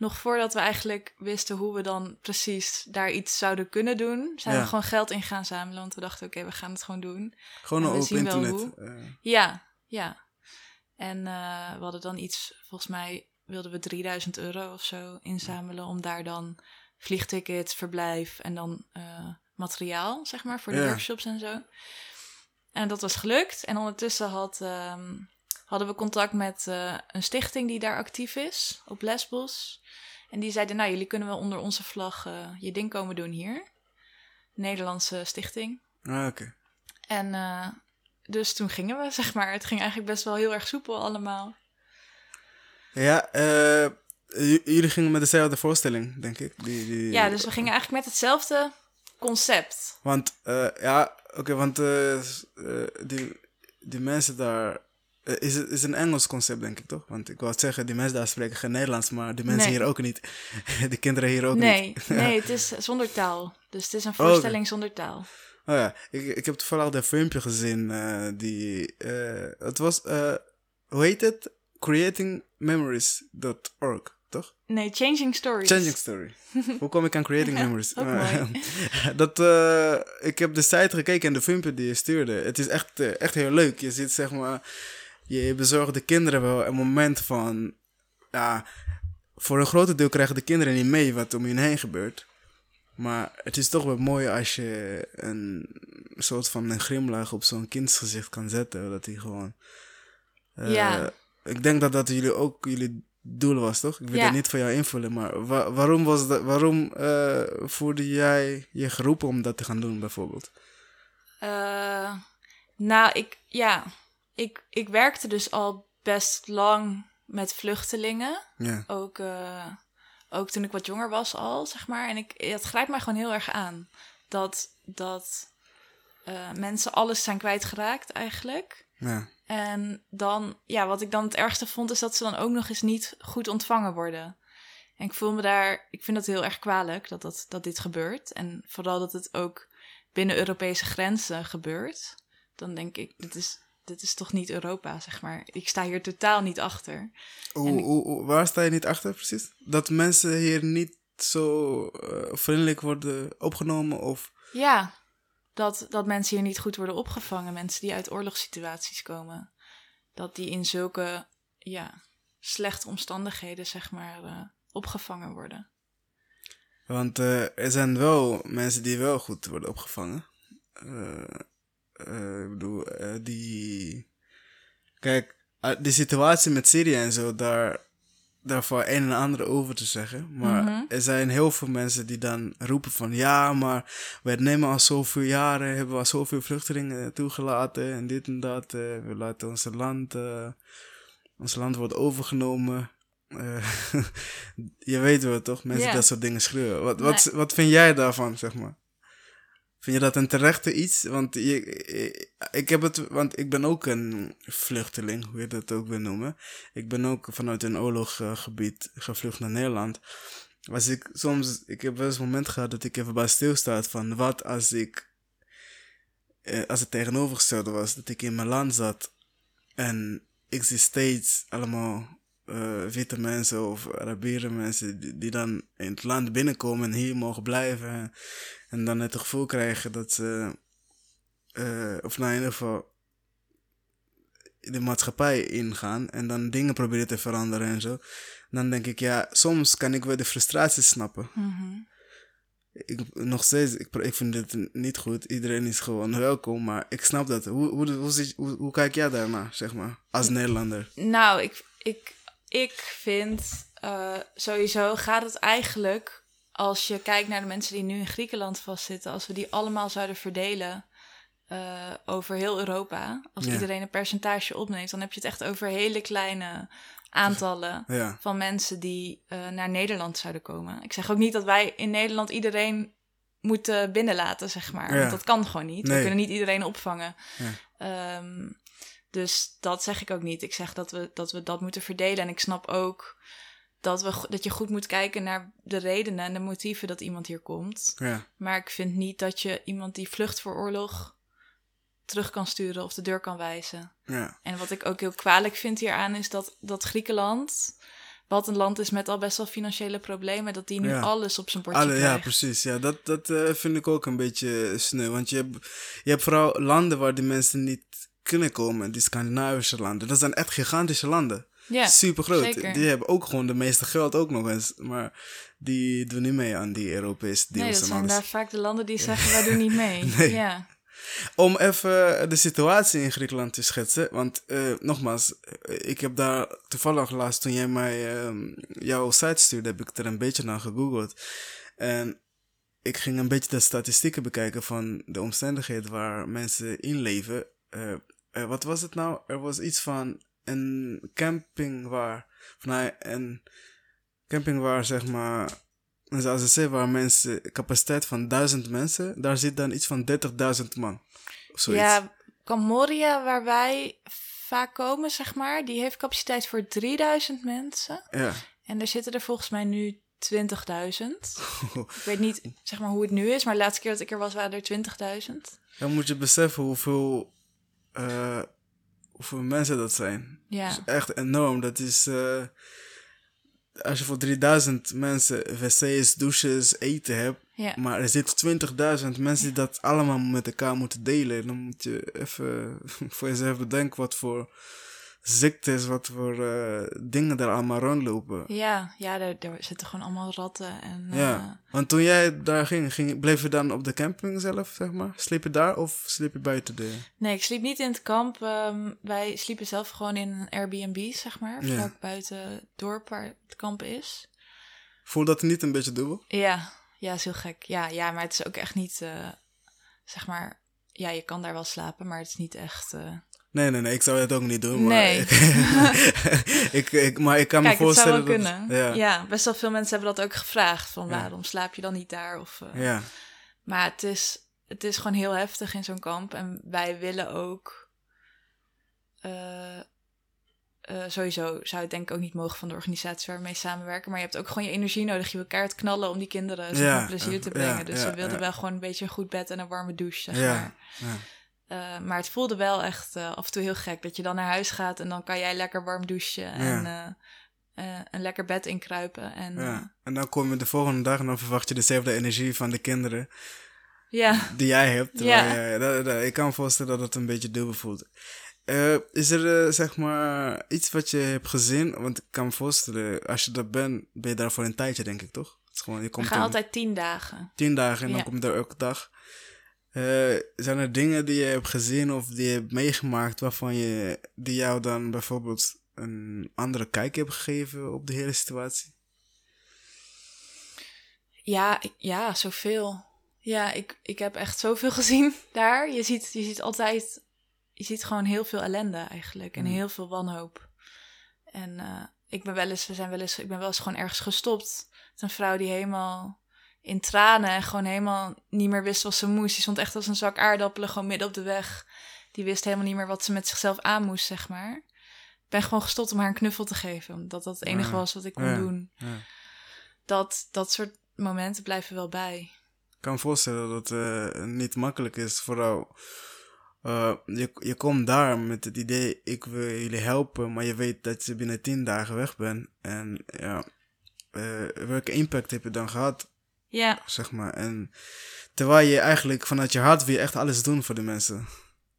Nog voordat we eigenlijk wisten hoe we dan precies daar iets zouden kunnen doen, zijn Ja. we gewoon geld in gaan zamelen. Want we dachten, oké, we gaan het gewoon doen. Gewoon op internet. eh, Ja, ja. En eh, we hadden dan iets, volgens mij wilden we 3000 euro of zo inzamelen om daar dan vliegtickets, verblijf en dan eh, materiaal, zeg maar, voor de Ja. workshops en zo. En dat was gelukt. En ondertussen had, ehm, hadden we contact met eh, een stichting die daar actief is, op Lesbos. En die zeiden, nou, jullie kunnen wel onder onze vlag eh, je ding komen doen hier. Nederlandse stichting. ah, oké. En eh, dus toen gingen we, zeg maar. Het ging eigenlijk best wel heel erg soepel allemaal. Ja, jullie gingen met dezelfde voorstelling, denk ik. Die, die, Ja, dus we gingen eigenlijk met hetzelfde concept. Want, ja, oké, want die, die mensen daar... eh, is, het is een Engels concept, denk ik, toch? Want ik wou het zeggen, die mensen daar spreken geen Nederlands, maar die mensen Nee. hier ook niet. de kinderen hier ook Nee, niet. nee, het is zonder taal. Dus het is een oké. voorstelling zonder taal. Oh ja, ik, ik heb toevallig dat filmpje gezien, eh, die... eh, het was, eh, hoe heet het? Creatingmemories.org, toch? Nee, Changing Stories. Changing Story. Hoe kom ik aan Creating Memories? dat, ik heb de site gekeken en de filmpje die je stuurde. Het is echt, echt heel leuk. Je ziet zeg maar, je bezorgt de kinderen wel een moment van, ja, voor een groot deel krijgen de kinderen niet mee wat om hen heen gebeurt. Maar het is toch wel mooi als je een soort van een grimlach op zo'n kindsgezicht kan zetten. Dat hij gewoon... eh, Ja. Ik denk dat dat jullie ook jullie doel was, toch? Ik wil Ja. het niet voor jou invullen, maar wa- waarom, was dat, waarom eh, voelde jij je geroepen om dat te gaan doen, bijvoorbeeld? Eh, nou, ik, ja, ik, ik werkte dus al best lang met vluchtelingen. Ja, Ook, eh, ook toen ik wat jonger was al, zeg maar. En ik, het grijpt mij gewoon heel erg aan. Dat, dat eh, mensen alles zijn kwijtgeraakt eigenlijk. ja, En dan, ja, wat ik dan het ergste vond, is dat ze dan ook nog eens niet goed ontvangen worden. En ik voel me daar, ik vind dat heel erg kwalijk dat, dat, dat dit gebeurt. En vooral dat het ook binnen Europese grenzen gebeurt. Dan denk ik, dit is, dit is toch niet Europa, zeg maar. Ik sta hier totaal niet achter. Ik- waar sta je niet achter precies? Dat mensen hier niet zo eh, vriendelijk worden opgenomen of... Ja, dat, dat mensen hier niet goed worden opgevangen. Mensen die uit oorlogssituaties komen. Dat die in zulke, ja, slechte omstandigheden, zeg maar, eh, opgevangen worden. Want eh, er zijn wel mensen die wel goed worden opgevangen. Eh, eh, ik bedoel, eh, die... Kijk, de situatie met Syrië en zo, daar, daarvoor een en ander over te zeggen. Maar Mhm. er zijn heel veel mensen die dan roepen van... Ja, maar wij nemen al zoveel jaren, hebben we al zoveel vluchtelingen toegelaten en dit en dat. eh, we laten ons land, ons land wordt overgenomen. Je weet wel toch, mensen Ja. dat soort dingen schreeuwen. Wat, wat, wat vind jij daarvan, zeg maar? Vind je dat een terechte iets? Want je, ik heb het, want ik ben ook een vluchteling, hoe je dat ook wil noemen. Ik ben ook vanuit een oorlogsgebied gevlucht naar Nederland. Als ik soms, ik heb wel eens een moment gehad dat ik even bij stilstaat van wat als ik, eh, als het tegenovergestelde was, dat ik in mijn land zat en ik zie steeds allemaal eh, witte mensen of Arabieren mensen die, die dan in het land binnenkomen en hier mogen blijven. En dan het gevoel krijgen dat ze, eh, of nou in ieder geval, de maatschappij ingaan en dan dingen proberen te veranderen en zo. Dan denk ik, ja, soms kan ik wel de frustratie snappen. Mhm. Ik, nog steeds, ik, ik vind het niet goed. Iedereen is gewoon welkom, maar ik snap dat. Hoe, hoe, hoe, zit- hoe, hoe kijk jij daarnaar, zeg maar, als Nederlander? Nou, ik, ik, ik vind eh, sowieso gaat het eigenlijk, als je kijkt naar de mensen die nu in Griekenland vastzitten, als we die allemaal zouden verdelen eh, over heel Europa, als Ja. iedereen een percentage opneemt, dan heb je het echt over hele kleine aantallen Ja, van mensen die eh, naar Nederland zouden komen. Ik zeg ook niet dat wij in Nederland iedereen moeten binnenlaten, zeg maar. Ja. Want dat kan gewoon niet. We kunnen niet iedereen opvangen. Ja. Dus dat zeg ik ook niet. Ik zeg dat we dat, we dat moeten verdelen. En ik snap ook dat, we, dat je goed moet kijken naar de redenen en de motieven dat iemand hier komt. Ja. Maar ik vind niet dat je iemand die vlucht voor oorlog terug kan sturen of de deur kan wijzen. Ja. En wat ik ook heel kwalijk vind hieraan is dat, dat Griekenland, wat een land is met al best wel financiële problemen, dat die nu Ja. alles op zijn bordje Alle, ja, krijgt. precies. Ja, dat, dat eh, vind ik ook een beetje sneu. Want je hebt, je hebt vooral landen waar die mensen niet kunnen komen. Die Scandinavische landen. Dat zijn echt gigantische landen. Ja, Super groot. Die hebben ook gewoon de meeste geld ook nog eens. Maar die doen niet mee aan die Europese deals nee, dat zijn daar vaak de landen die zeggen, wij doen niet mee. Nee. Ja. Om even de situatie in Griekenland te schetsen. Want eh, nogmaals, eh, ik heb daar toevallig laatst toen jij mij ehm, jouw site stuurde, heb ik er een beetje naar gegoogeld. En ik ging een beetje de statistieken bekijken van de omstandigheden waar mensen in leven. Eh, eh, wat was het nou? Er was iets van een camping waar, van nou, een camping waar zeg maar, zoals ze zeggen, waar mensen, capaciteit van duizend mensen, daar zit dan iets van 30.000 man. Of zoiets. ja, Kamp Moria, waar wij vaak komen, zeg maar, die heeft capaciteit voor 3000 mensen. Ja. En er zitten er volgens mij nu 20.000. ik weet niet zeg maar, hoe het nu is, maar de laatste keer dat ik er was, waren er 20.000. Dan moet je beseffen hoeveel, eh, hoeveel mensen dat zijn. Ja. Dat is echt enorm. Dat is, eh, als je voor 3000 mensen wc's, douches, eten hebt, Ja. maar er zitten 20.000 mensen die dat allemaal met elkaar moeten delen, dan moet je even voor jezelf bedenken wat voor ziektes, wat voor eh, dingen daar allemaal rondlopen. Ja, ja daar, daar zitten gewoon allemaal ratten. En, Ja, eh, want toen jij daar ging, ging, bleef je dan op de camping zelf, zeg maar? Sliep je daar of sliep je buiten de... nee, ik sliep niet in het kamp. Ehm, wij sliepen zelf gewoon in een Airbnb, zeg maar. Ja. Vlak buiten het dorp waar het kamp is. Voel dat niet een beetje dubbel? Ja, ja, is heel gek. Ja, ja, maar het is ook echt niet, eh, zeg maar... Ja, je kan daar wel slapen, maar het is niet echt... Nee, nee, nee, ik zou het ook niet doen. Maar Nee. ik, ik, ik- maar ik kan Kijk, me het zou voorstellen wel dat- kunnen. Ja, Ja. best wel veel mensen hebben dat ook gevraagd. Van Ja. waarom slaap je dan niet daar? Of, eh, ja. Maar het is, het is gewoon heel heftig in zo'n kamp. En wij willen ook... eh, eh, sowieso zou het denk ik ook niet mogen van de organisatie waar we mee samenwerken. Maar je hebt ook gewoon je energie nodig. Je wil elkaar knallen om die kinderen Ja, plezier te ja, brengen. dus ja, we wilden ja. wel gewoon een beetje een goed bed en een warme douche, zeg Ja, maar. Eh, maar het voelde wel echt eh, af en toe heel gek. Dat je dan naar huis gaat en dan kan jij lekker warm douchen. En eh, een lekker bed inkruipen. En ja. En dan kom je de volgende dag en dan verwacht je dezelfde energie van de kinderen ja. die jij hebt. Ja. Dat, dat- ik kan me voorstellen dat het een beetje dubbel voelt. Is er zeg maar iets wat je hebt gezien? Want ik kan me voorstellen, als je daar bent, ben je daar voor een tijdje, denk ik, toch? Het is gewoon, je we komt gaan in altijd tien dagen. tien dagen en dan kom je daar elke dag. Eh, zijn er dingen die je hebt gezien of die je hebt meegemaakt waarvan je, die jou dan bijvoorbeeld een andere kijk hebben gegeven op de hele situatie? Ja, ja, zoveel. Ja, ik, ik heb echt zoveel gezien daar. Je ziet, je ziet altijd, je ziet gewoon heel veel ellende eigenlijk. En Mm. heel veel wanhoop. En eh, ik ben wel eens, we zijn wel eens, ik ben wel eens gewoon ergens gestopt. Met een vrouw die helemaal in tranen en gewoon helemaal niet meer wist wat ze moest. Die stond echt als een zak aardappelen gewoon midden op de weg. Die wist helemaal niet meer wat ze met zichzelf aan moest, zeg maar. Ik ben gewoon gestopt om haar een knuffel te geven. Omdat dat het enige was wat ik kon Ja. doen. Ja. Dat, dat soort momenten blijven wel bij. Ik kan me voorstellen dat het eh, niet makkelijk is, vooral. eh, je, je komt daar met het idee, ik wil jullie helpen, maar je weet dat je binnen tien dagen weg bent. En ja, eh, welke impact heb je dan gehad, Ja, zeg maar? En terwijl je eigenlijk vanuit je hart wil je echt alles doen voor de mensen.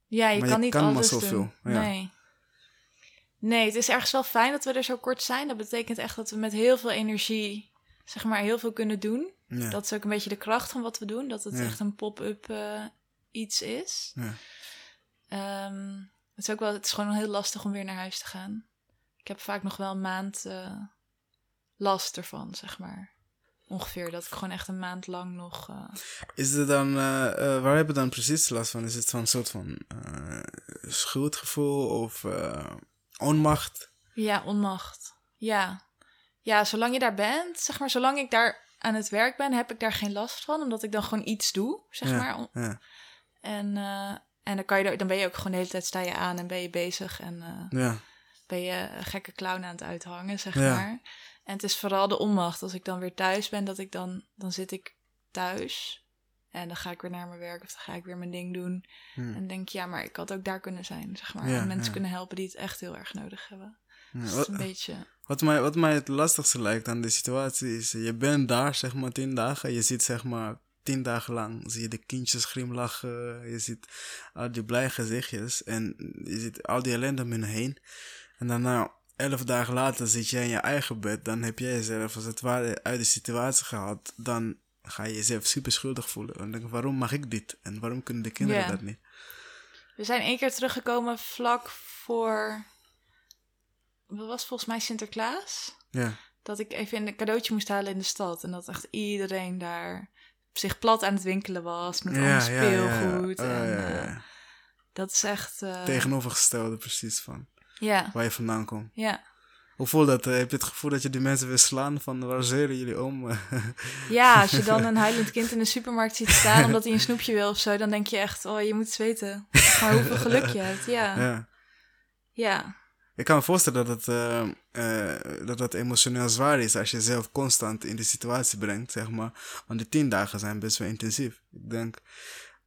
ja je Maar kan je niet kan maar alles zoveel, doen. ja. Nee. Nee, het is ergens wel fijn dat we er zo kort zijn. Dat betekent echt dat we met heel veel energie, zeg maar, heel veel kunnen doen. Ja. Dat is ook een beetje de kracht van wat we doen. Dat het Ja. echt een pop-up eh, iets is. Ja. Ehm, het is ook wel, het is gewoon heel lastig om weer naar huis te gaan. Ik heb vaak nog wel een maand eh, last ervan, zeg maar. Ongeveer, dat ik gewoon echt een maand lang nog... eh, Is het dan, eh, eh, waar heb je dan precies last van? Is het een soort van schuldgevoel of onmacht? Ja, onmacht. Ja. Ja, zolang je daar bent, zeg maar, zolang ik daar aan het werk ben, heb ik daar geen last van, omdat ik dan gewoon iets doe, zeg Ja, maar. Ja. En, En dan, kan je, dan ben je ook gewoon de hele tijd sta je aan en ben je bezig. En Ja. ben je een gekke clown aan het uithangen, zeg Ja. maar. En het is vooral de onmacht. Als ik dan weer thuis ben, dat ik dan, dan zit ik thuis. En dan ga ik weer naar mijn werk of dan ga ik weer mijn ding doen. Hm. En dan denk ik, ja, maar ik had ook daar kunnen zijn, zeg maar. Ja, en mensen ja. kunnen helpen die het echt heel erg nodig hebben. Ja, Dus het wat, is een beetje... wat, mij, wat mij het lastigste lijkt aan de situatie is, je bent daar zeg maar tien dagen, je ziet zeg maar tien dagen lang, zie je de kindjes grimlachen, je ziet al die blije gezichtjes en je ziet al die ellende om hen heen. En daarna, elf dagen later zit je in je eigen bed, dan heb jij jezelf als het ware uit de situatie gehaald, dan ga je jezelf super schuldig voelen. Dan denk waarom mag ik dit? En waarom kunnen de kinderen Ja. dat niet? We zijn één keer teruggekomen vlak voor... Wat was volgens mij Sinterklaas? Ja, Dat ik even een cadeautje moest halen in de stad. En dat echt iedereen daar zich plat aan het winkelen was. Met allemaal speelgoed. Oh, en, ja, ja, eh, ja. dat is echt... eh, Tegenovergestelde precies van Ja, waar je vandaan komt. ja. Hoe voelt dat? Eh, Heb je het gevoel dat je die mensen weer slaan van waar zeuren jullie om? Ja, als je dan een huilend kind in de supermarkt ziet staan omdat hij een snoepje wil of zo, dan denk je echt, oh, je moet het weten. Maar hoeveel geluk je hebt, ja. ja. Ja, Ik kan me voorstellen dat het, eh, dat het emotioneel zwaar is als je jezelf constant in die situatie brengt, zeg maar. Want die tien dagen zijn best wel intensief. Ik denk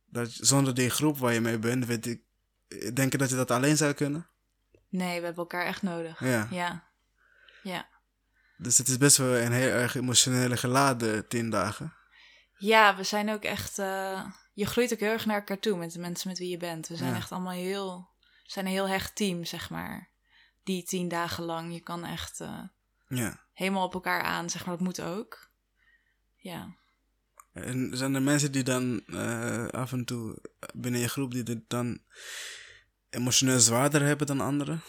dat zonder die groep waar je mee bent, weet ik, denk je dat je dat alleen zou kunnen? Nee, we hebben elkaar echt nodig. Ja. Ja, ja. Dus het is best wel een heel erg emotionele geladen tien dagen. Ja, we zijn ook echt, eh, je groeit ook heel erg naar elkaar toe met de mensen met wie je bent. We zijn Ja. echt allemaal heel, we zijn een heel hecht team, zeg maar. Die tien dagen lang, je kan echt eh, Ja. helemaal op elkaar aan, zeg maar, dat moet ook. Ja. En zijn er mensen die dan eh, af en toe binnen je groep die het dan emotioneel zwaarder hebben dan anderen?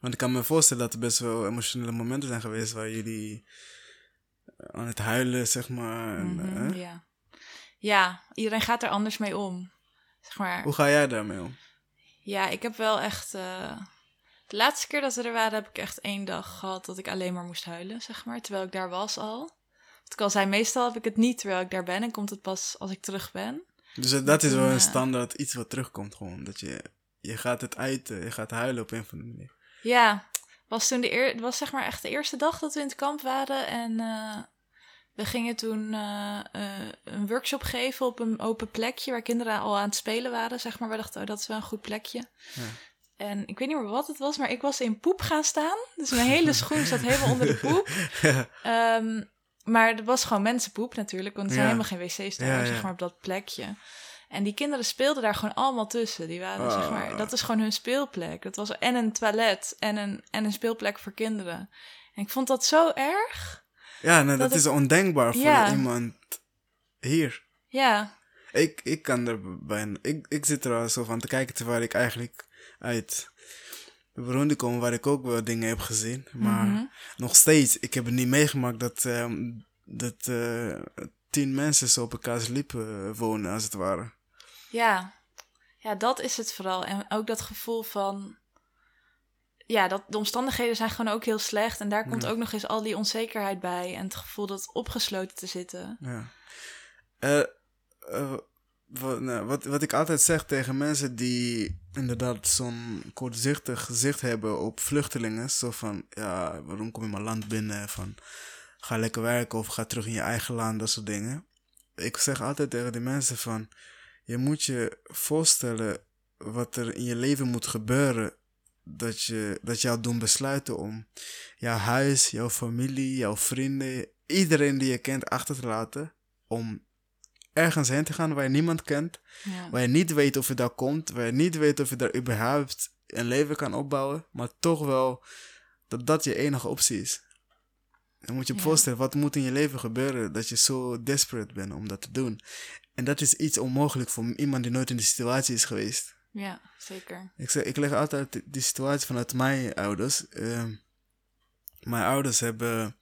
Want ik kan me voorstellen dat er best wel emotionele momenten zijn geweest waar jullie aan het huilen, zeg maar. En, Mhm, eh, ja. ja, iedereen gaat er anders mee om. Zeg maar, Hoe ga jij daarmee om? Ja, ik heb wel echt. eh, de laatste keer dat we er waren, heb ik echt één dag gehad dat ik alleen maar moest huilen, zeg maar. Terwijl ik daar was al. Wat ik al zei, meestal heb ik het niet terwijl ik daar ben en komt het pas als ik terug ben. Dus eh, dat is wel een standaard iets wat terugkomt gewoon. Dat je, je gaat het uiten, je gaat huilen op een of andere manier. Ja, was toen de eer, het was zeg maar echt de eerste dag dat we in het kamp waren en eh, we gingen toen eh, eh, een workshop geven op een open plekje waar kinderen al aan het spelen waren, zeg maar. We dachten, oh, dat is wel een goed plekje. Ja. En ik weet niet meer wat het was, maar ik was in poep gaan staan. Dus mijn hele schoen zat helemaal onder de poep. Ehm, maar het was gewoon mensenpoep natuurlijk, want er zijn Ja. helemaal geen wc's daar, zeg maar, op dat plekje. En die kinderen speelden daar gewoon allemaal tussen. Die waren, zeg maar, Ah. dat is gewoon hun speelplek. Dat was en een toilet en een, en een speelplek voor kinderen. En ik vond dat zo erg. Ja, nee, dat, Dat is ik- ondenkbaar voor Ja. iemand hier. Ja, Ik, ik kan er bijna... Ik, ik zit er al zo van te kijken terwijl ik eigenlijk uit Burundi kom, waar ik ook wel dingen heb gezien. Maar Mhm. nog steeds, ik heb het niet meegemaakt dat, ehm, dat eh, tien mensen zo op elkaars lippen eh, wonen, als het ware. Ja. Ja, dat is het vooral. En ook dat gevoel van... Ja, dat, de omstandigheden zijn gewoon ook heel slecht. En daar komt Ja. ook nog eens al die onzekerheid bij. En het gevoel dat opgesloten te zitten. Ja. Eh, eh, wat, nou, wat, wat ik altijd zeg tegen mensen die inderdaad zo'n kortzichtig gezicht hebben op vluchtelingen. Zo van, ja, waarom kom je mijn land binnen? Van, ga lekker werken of ga terug in je eigen land, dat soort dingen. Ik zeg altijd tegen die mensen van, je moet je voorstellen wat er in je leven moet gebeuren. Dat, je, dat jou doen besluiten om jouw huis, jouw familie, jouw vrienden, iedereen die je kent achter te laten. Om ergens heen te gaan waar je niemand kent. Ja. Waar je niet weet of je daar komt. Waar je niet weet of je daar überhaupt een leven kan opbouwen. Maar toch wel dat dat je enige optie is. Dan moet je je Ja. voorstellen, wat moet in je leven gebeuren dat je zo desperate bent om dat te doen. En dat is iets onmogelijk voor iemand die nooit in die situatie is geweest. ja, zeker. Ik, zeg, ik leg altijd die- die situatie vanuit mijn ouders. Ehm, mijn ouders hebben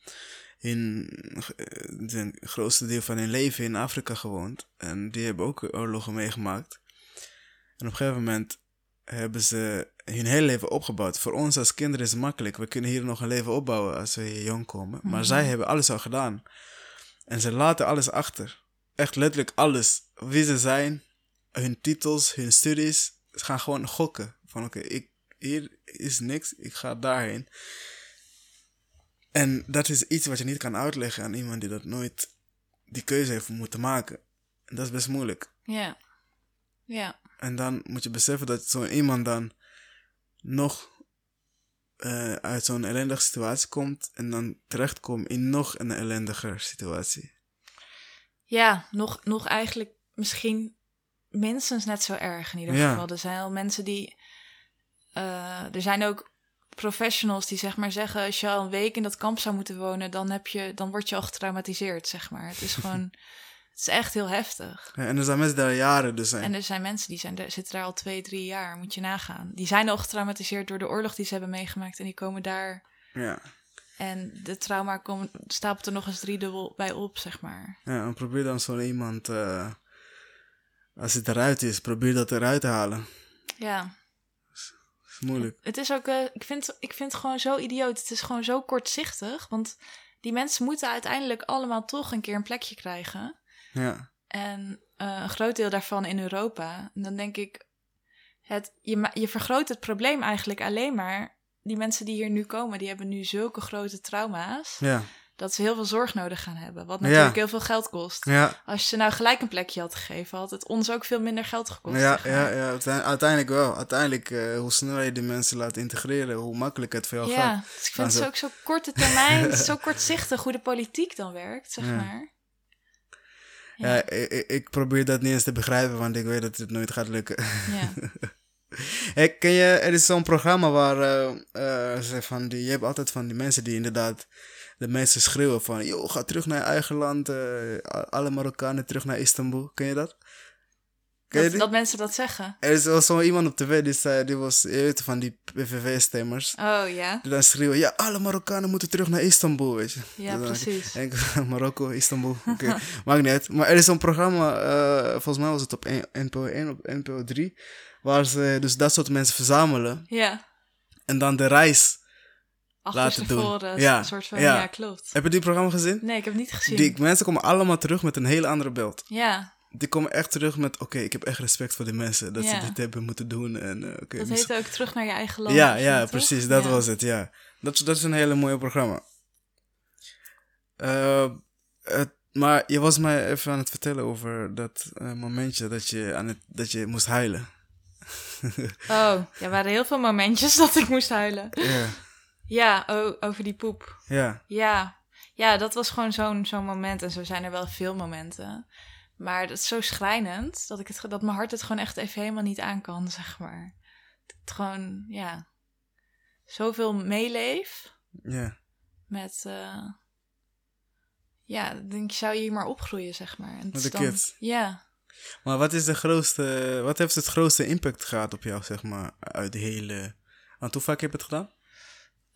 in eh, het grootste deel van hun leven in Afrika gewoond. En die hebben ook oorlogen meegemaakt. En op een gegeven moment hebben ze hun hele leven opgebouwd. Voor ons als kinderen is het makkelijk. We kunnen hier nog een leven opbouwen als we hier jong komen. Maar Mhm. zij hebben alles al gedaan. En ze laten alles achter. Echt letterlijk alles. Wie ze zijn, hun titels, hun studies. Ze gaan gewoon gokken. Van oké, ik hier is niks, ik ga daarheen. En dat is iets wat je niet kan uitleggen aan iemand die dat nooit die keuze heeft moeten maken. En dat is best moeilijk. Ja. Ja. En dan moet je beseffen dat zo'n iemand dan nog uh, uit zo'n ellendige situatie komt en dan terechtkomt in nog een ellendiger situatie. Ja, nog, nog eigenlijk misschien minstens net zo erg in ieder geval. Er zijn al mensen die. Uh, er zijn ook professionals die zeg maar zeggen: als je al een week in dat kamp zou moeten wonen, dan, heb je, dan word je al getraumatiseerd, zeg maar. Het is gewoon. Het is echt heel heftig. Ja, en er zijn mensen daar jaren dus zijn. En er zijn mensen die zijn, zitten daar al twee, drie jaar, moet je nagaan. Die zijn al getraumatiseerd door de oorlog die ze hebben meegemaakt. En die komen daar. Ja. En de trauma komt, stapelt er nog eens driedubbel bij op, zeg maar. Ja, en probeer dan zo iemand, uh, als het eruit is, probeer dat eruit te halen. Ja. is moeilijk. Het is ook, uh, ik, vind, ik vind het gewoon zo idioot. Het is gewoon zo kortzichtig. Want die mensen moeten uiteindelijk allemaal toch een keer een plekje krijgen. Ja. En uh, een groot deel daarvan in Europa. En dan denk ik, het, je, je vergroot het probleem eigenlijk alleen maar. Die mensen die hier nu komen, die hebben nu zulke grote trauma's. Ja. Dat ze heel veel zorg nodig gaan hebben. Wat natuurlijk heel veel geld kost. Ja. Als je ze nou gelijk een plekje had gegeven, had het ons ook veel minder geld gekost. Ja, ja, ja uiteindelijk wel. Uiteindelijk, uh, hoe sneller je die mensen laat integreren, hoe makkelijker het voor jou ja, gaat. Dus ik vind het ook zo korte termijn, zo kortzichtig hoe de politiek dan werkt, zeg maar. Ja, ik, ik, probeer dat niet eens te begrijpen, want ik weet dat het nooit gaat lukken. Ja. hey, ken je, er is zo'n programma waar uh, uh, ze van die, je hebt altijd van die mensen die inderdaad de mensen schreeuwen van, joh, ga terug naar je eigen land, uh, alle Marokkanen terug naar Istanbul. Ken je dat? Dat, dat, mensen dat zeggen. Er is wel zo iemand op tv die zei, die was, je weet van die PVV-stemmers. Oh ja. Die dan schreeuwen, ja, alle Marokkanen moeten terug naar Istanbul, weet je. Ja, precies. En Marokko, Istanbul, oké, okay. maakt niet uit. Maar er is zo'n programma, uh, volgens mij was het op NPO 1, op NPO 3, waar ze dus dat soort mensen verzamelen. Ja. En dan de reis Achter laten doen. ja. een soort van, ja. ja. klopt. Heb je die programma gezien? Nee, ik heb het niet gezien. Die mensen komen allemaal terug met een hele andere beeld. Ja die komen echt terug met: oké, okay, ik heb echt respect voor die mensen. Dat ze dit hebben moeten doen. En, uh, okay, dat heet ook terug naar je eigen land. Ja, ja precies. Dat ja. was het, ja. Dat, dat is een hele mooie programma. Uh, het, maar je was mij even aan het vertellen over dat uh, momentje dat je, aan het, dat je moest huilen. oh, er waren heel veel momentjes dat ik moest huilen. Ja. Ja, oh, over die poep. Ja. Ja. Ja, dat was gewoon zo'n zo'n moment. En zo zijn er wel veel momenten. Maar dat is zo schrijnend dat, ik het, dat mijn hart het gewoon echt even helemaal niet aan kan, zeg maar. Dat het gewoon, ja, zoveel meeleef. Ja. Met, uh, ja, denk je, zou je hier maar opgroeien, zeg maar. En met de dan, kids. Ja. Maar wat is de grootste, wat heeft het grootste impact gehad op jou, zeg maar, uit de hele... Want hoe vaak heb je het gedaan?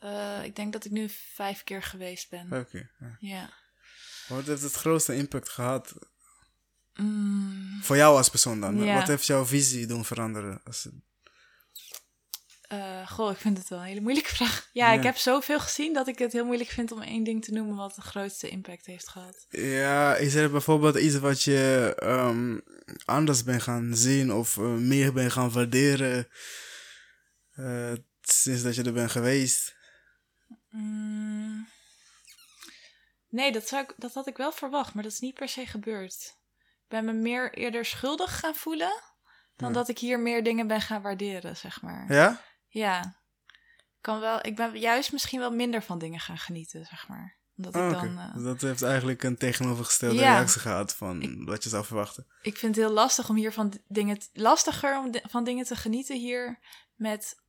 Uh, ik denk dat ik nu vijf keer geweest ben. Vijf keer, ja. ja. Wat heeft het grootste impact gehad Mm. Voor jou als persoon dan? Ja. Wat heeft jouw visie doen veranderen? Als uh, goh, ik vind het wel een hele moeilijke vraag. Ja, ja, ik heb zoveel gezien dat ik het heel moeilijk vind om één ding te noemen wat de grootste impact heeft gehad. Ja, is er bijvoorbeeld iets wat je um, anders bent gaan zien of uh, meer bent gaan waarderen uh, sinds dat je er bent geweest? Mm. Nee, dat, zou ik, dat had ik wel verwacht, maar dat is niet per se gebeurd ben me meer eerder schuldig gaan voelen. Dan dat ik hier meer dingen ben gaan waarderen, zeg maar. Ja? Ja. Kan wel, ik ben juist misschien wel minder van dingen gaan genieten, zeg maar. Omdat oh, ik dan, uh, dat heeft eigenlijk een tegenovergestelde ja. reactie gehad van ik, wat je zou verwachten. Ik vind het heel lastig om hier van dingen... Lastiger om van dingen te genieten hier met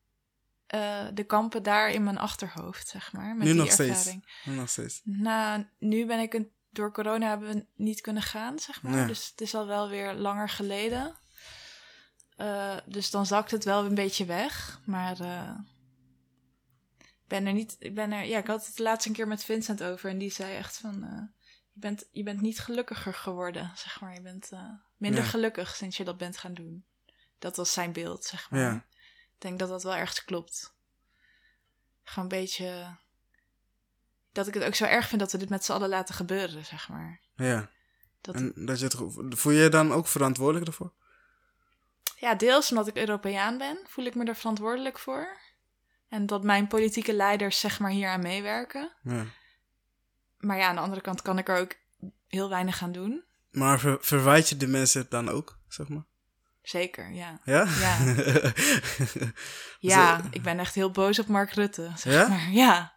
uh, de kampen daar in mijn achterhoofd, zeg maar. Met nu die nog ervaring. steeds? Nu nog steeds? Nou, nu ben ik een door corona hebben we niet kunnen gaan, zeg maar. Dus het is al wel weer langer geleden. Uh, dus dan zakt het wel een beetje weg. Maar uh, ik ben er niet. Ik ben er. Ja, ik had het de laatste keer met Vincent over. En die zei echt van. Uh, je, bent, je bent niet gelukkiger geworden, zeg maar. Je bent minder Ja. gelukkig sinds je dat bent gaan doen. Dat was zijn beeld, zeg maar. Ja. Ik denk dat dat wel ergens klopt. Gewoon een beetje dat ik het ook zo erg vind dat we dit met z'n allen laten gebeuren, zeg maar. Ja. Dat, En dat je het, ge- voel je je dan ook verantwoordelijk ervoor? Ja, deels omdat ik Europeaan ben, voel ik me er verantwoordelijk voor. En dat mijn politieke leiders zeg maar hier aan meewerken. Ja. Maar ja, aan de andere kant kan ik er ook heel weinig aan doen. Maar ver, verwijt je de mensen het dan ook, zeg maar? Zeker, ja. Ja? Ja. Ja, ik ben echt heel boos op Mark Rutte. Zeg Ja? Maar. Ja.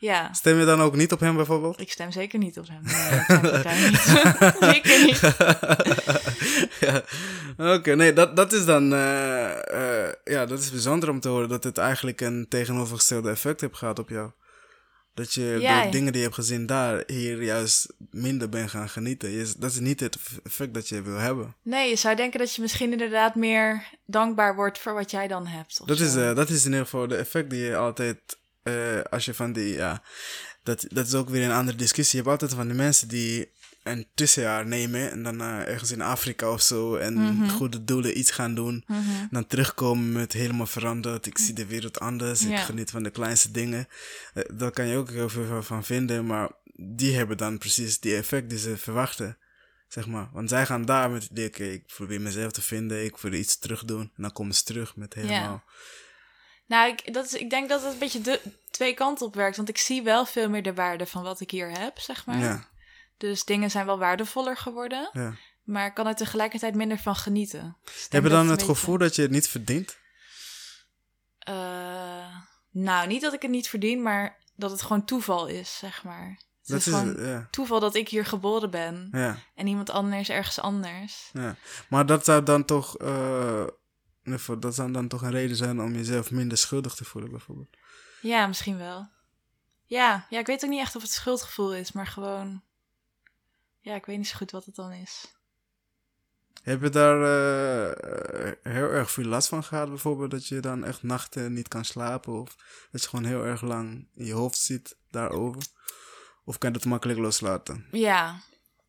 Ja. Stem je dan ook niet op hem bijvoorbeeld? Ik stem zeker niet op hem. Nee, partij niet. zeker niet. ja. Oké, nee, dat, dat is dan... eh, eh, ja, dat is bijzonder om te horen dat het eigenlijk een tegenovergestelde effect heeft gehad op jou. Dat je Ja. de dingen die je hebt gezien daar hier juist minder bent gaan genieten. Je, dat is niet het effect dat je wil hebben. Nee, je zou denken dat je misschien inderdaad meer dankbaar wordt voor wat jij dan hebt. Dat zo. is, eh, dat is in ieder geval de effect die je altijd, eh, als je van die, ja, dat, dat is ook weer een andere discussie. Je hebt altijd van die mensen die een tussenjaar nemen en dan eh, ergens in Afrika of zo en Mhm. goede doelen iets gaan doen. Mhm. Dan terugkomen met helemaal veranderd. Ik zie de wereld anders. Ik geniet van de kleinste dingen. Eh, daar kan je ook heel veel van- vinden. Maar die hebben dan precies die effect die ze verwachten. Zeg maar. Want zij gaan daar met het idee, oké, ik probeer mezelf te vinden. Ik wil iets terug doen. En dan komen ze terug met helemaal... Nou, ik, dat is, ik denk dat het een beetje de twee kanten op werkt. Want ik zie wel veel meer de waarde van wat ik hier heb, zeg maar. Ja, Dus dingen zijn wel waardevoller geworden. ja. Maar ik kan er tegelijkertijd minder van genieten. Dus Heb je dan het beetje- gevoel dat je het niet verdient? Eh, nou, niet dat ik het niet verdien, maar dat het gewoon toeval is, zeg maar. Het Dat is is, gewoon ja, toeval dat ik hier geboren ben. ja, En iemand anders ergens anders. ja. Maar dat zou dan toch... eh, dat zou dan toch een reden zijn om jezelf minder schuldig te voelen, bijvoorbeeld. Ja, misschien wel. Ja, ja, ik weet ook niet echt of het schuldgevoel is, maar gewoon... Ja, ik weet niet zo goed wat het dan is. Heb je daar eh, heel erg veel last van gehad, bijvoorbeeld? Dat je dan echt nachten niet kan slapen? Of dat je gewoon heel erg lang in je hoofd zit daarover? Of kan je dat makkelijk loslaten? Ja,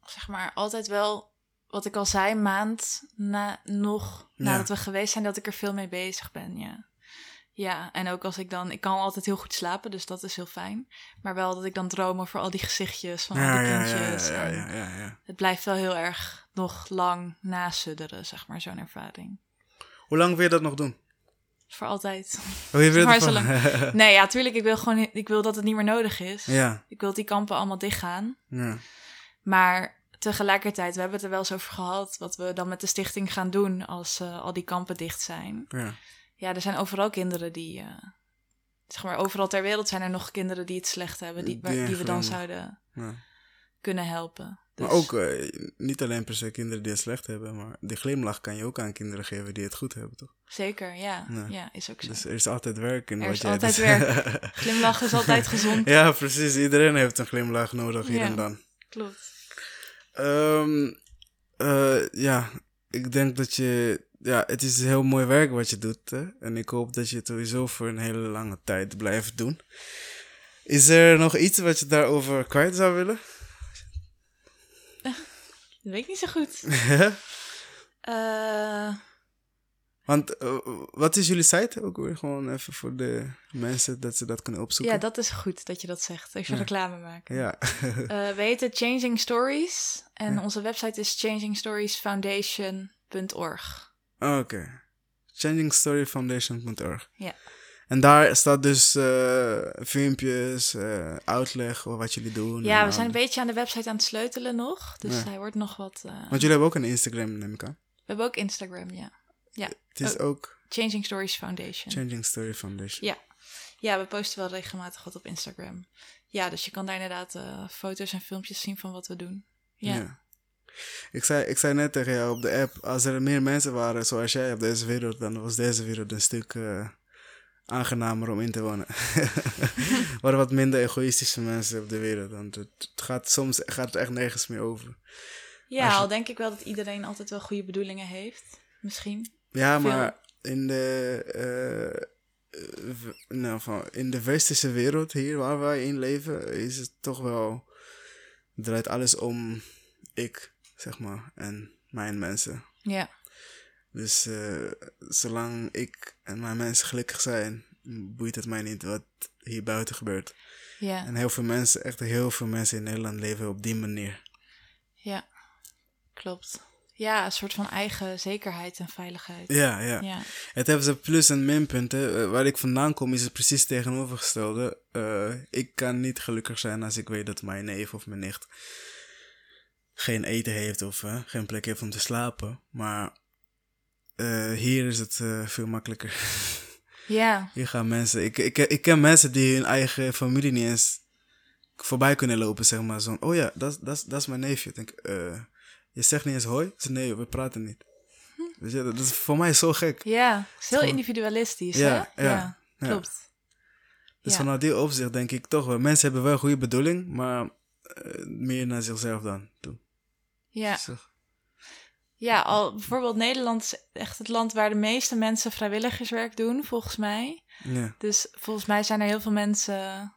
zeg maar altijd wel, wat ik al zei, maand na, nog Ja. nadat we geweest zijn, dat ik er veel mee bezig ben, ja. Ja, en ook als ik dan, ik kan altijd heel goed slapen, dus dat is heel fijn. Maar wel dat ik dan droom over al die gezichtjes van al die ja, ja, kindjes. ja, en ja, ja, ja. Het blijft wel heel erg nog lang nasudderen, zeg maar, zo'n ervaring. Hoe lang wil je dat nog doen? Voor altijd. Oh, je wilt zo Nee, ja, tuurlijk, ik wil gewoon, ik wil dat het niet meer nodig is. ja, Ik wil dat die kampen allemaal dichtgaan. ja, Maar tegelijkertijd, we hebben het er wel eens over gehad, wat we dan met de stichting gaan doen als eh, al die kampen dicht zijn. ja. Ja, er zijn overal kinderen die, eh, zeg maar, overal ter wereld zijn er nog kinderen die het slecht hebben, die, waar- Die die we dan zouden ja. kunnen helpen. Dus, Maar ook eh, niet alleen per se kinderen die het slecht hebben, maar die glimlach kan je ook aan kinderen geven die het goed hebben, toch? Zeker, ja. Ja. Ja, is ook zo. Dus er is altijd werk in Er wat is jij altijd werk. Glimlachen is altijd gezond. ja, precies. Iedereen heeft een glimlach nodig hier Ja. en dan. Klopt. Ehm, eh, ja, ik denk dat je. Ja, het is heel mooi werk wat je doet. Hè? En ik hoop dat je het sowieso voor een hele lange tijd blijft doen. Is er nog iets wat je daarover kwijt zou willen? Dat weet ik niet zo goed. Eh, Want eh, wat is jullie site? Ook weer gewoon even voor de mensen dat ze dat kunnen opzoeken. ja, dat is goed dat je dat zegt. Even Ja. reclame maken. Ja. Eh, we heten Changing Stories. En Ja. onze website is changingstoriesfoundation.org. Oh, Oké. Changingstoryfoundation.org. Ja. En daar staat dus eh, filmpjes, uitleg over wat jullie doen. Ja, we zijn een beetje aan de website aan het sleutelen nog. Dus Ja. hij wordt nog wat... eh, Want jullie hebben ook een Instagram, neem ik aan. We hebben ook Instagram, ja. Het is Oh. ook Changing Stories Foundation. Changing Story Foundation. Ja. Ja, we posten wel regelmatig wat op Instagram. Ja, dus je kan daar inderdaad eh, foto's en filmpjes zien van wat we doen. Ja. Ja. Ik, zei, ik zei net tegen jou op de app, als er meer mensen waren zoals jij op deze wereld, dan was deze wereld een stuk eh, aangenamer om in te wonen. er waren wat minder egoïstische mensen op de wereld, want het, het gaat, soms gaat het echt nergens meer over. Ja, je- al denk ik wel dat iedereen altijd wel goede bedoelingen heeft. Misschien. Ja, maar in de, eh, eh, nou, van, in de westerse wereld hier waar wij in leven, is het toch wel, draait alles om ik, zeg maar, en mijn mensen. Ja. Dus eh, zolang ik en mijn mensen gelukkig zijn, boeit het mij niet wat hier buiten gebeurt. Ja. En heel veel mensen, echt heel veel mensen in Nederland leven op die manier. Ja. Klopt. Ja, een soort van eigen zekerheid en veiligheid. Ja, ja. Ja. Het hebben ze plus- en minpunten. Eh, waar ik vandaan kom is het precies tegenovergestelde. Eh, ik kan niet gelukkig zijn als ik weet dat mijn neef of mijn nicht geen eten heeft of eh, geen plek heeft om te slapen. Maar hier is het veel makkelijker. Ja, hier gaan mensen... Ik, ik, ik ken mensen die hun eigen familie niet eens voorbij kunnen lopen, zeg maar. Zo, oh ja, dat, dat, dat is mijn neefje. Ik denk, eh, je zegt niet eens hoi? Zeg, nee, we praten niet. Weet je, dat is voor mij zo gek. ja. Het is heel individualistisch, Ja, hè? ja, ja. klopt. Dus vanuit die opzicht denk ik toch wel. Mensen hebben wel een goede bedoeling, maar eh, meer naar zichzelf dan toe. Ja. Ja, al bijvoorbeeld Nederland is echt het land waar de meeste mensen vrijwilligerswerk doen, volgens mij. Ja. Dus volgens mij zijn er heel veel mensen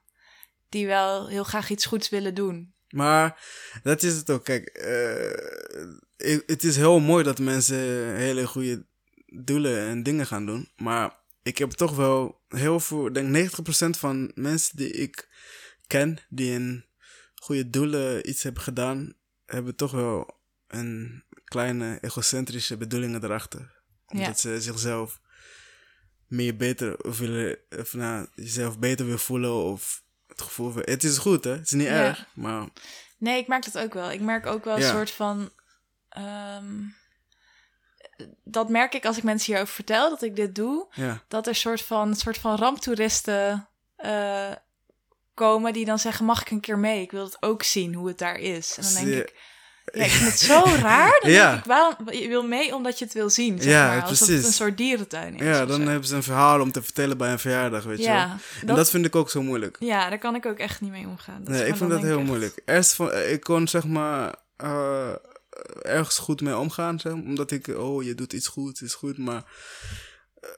die wel heel graag iets goeds willen doen. Maar dat is het ook. Kijk, eh, het is heel mooi dat mensen hele goede doelen en dingen gaan doen. Maar ik heb toch wel heel veel, denk 90% van mensen die ik ken, die in goede doelen iets hebben gedaan, hebben toch wel een kleine egocentrische bedoelingen erachter. Omdat ze zichzelf meer beter of willen, of nou, jezelf beter wil voelen of het gevoel van, het is goed hè, het is niet Ja. erg, maar Nee, ik merk dat ook wel. Ik merk ook wel een Ja. soort van. ehm, dat merk ik als ik mensen hierover vertel dat ik dit doe. ja. Dat er soort van, soort van ramptoeristen eh, komen die dan zeggen: Mag ik een keer mee? Ik wil het ook zien hoe het daar is. En dan denk ik. Ja, ik vind het zo raar. Dan Ja. denk ik, waarom, je wil mee omdat je het wil zien, zeg Ja, maar. Alsof het een soort dierentuin is. Ja, dan zo. hebben ze een verhaal om te vertellen bij een verjaardag, weet je wel. En dat, dat vind ik ook zo moeilijk. ja, daar kan ik ook echt niet mee omgaan. Nee, ik vind dat heel echt- moeilijk. Eerst van, ik kon zeg maar eh, ergens goed mee omgaan, zeg, omdat ik, oh, je doet iets goed, is goed, maar eh,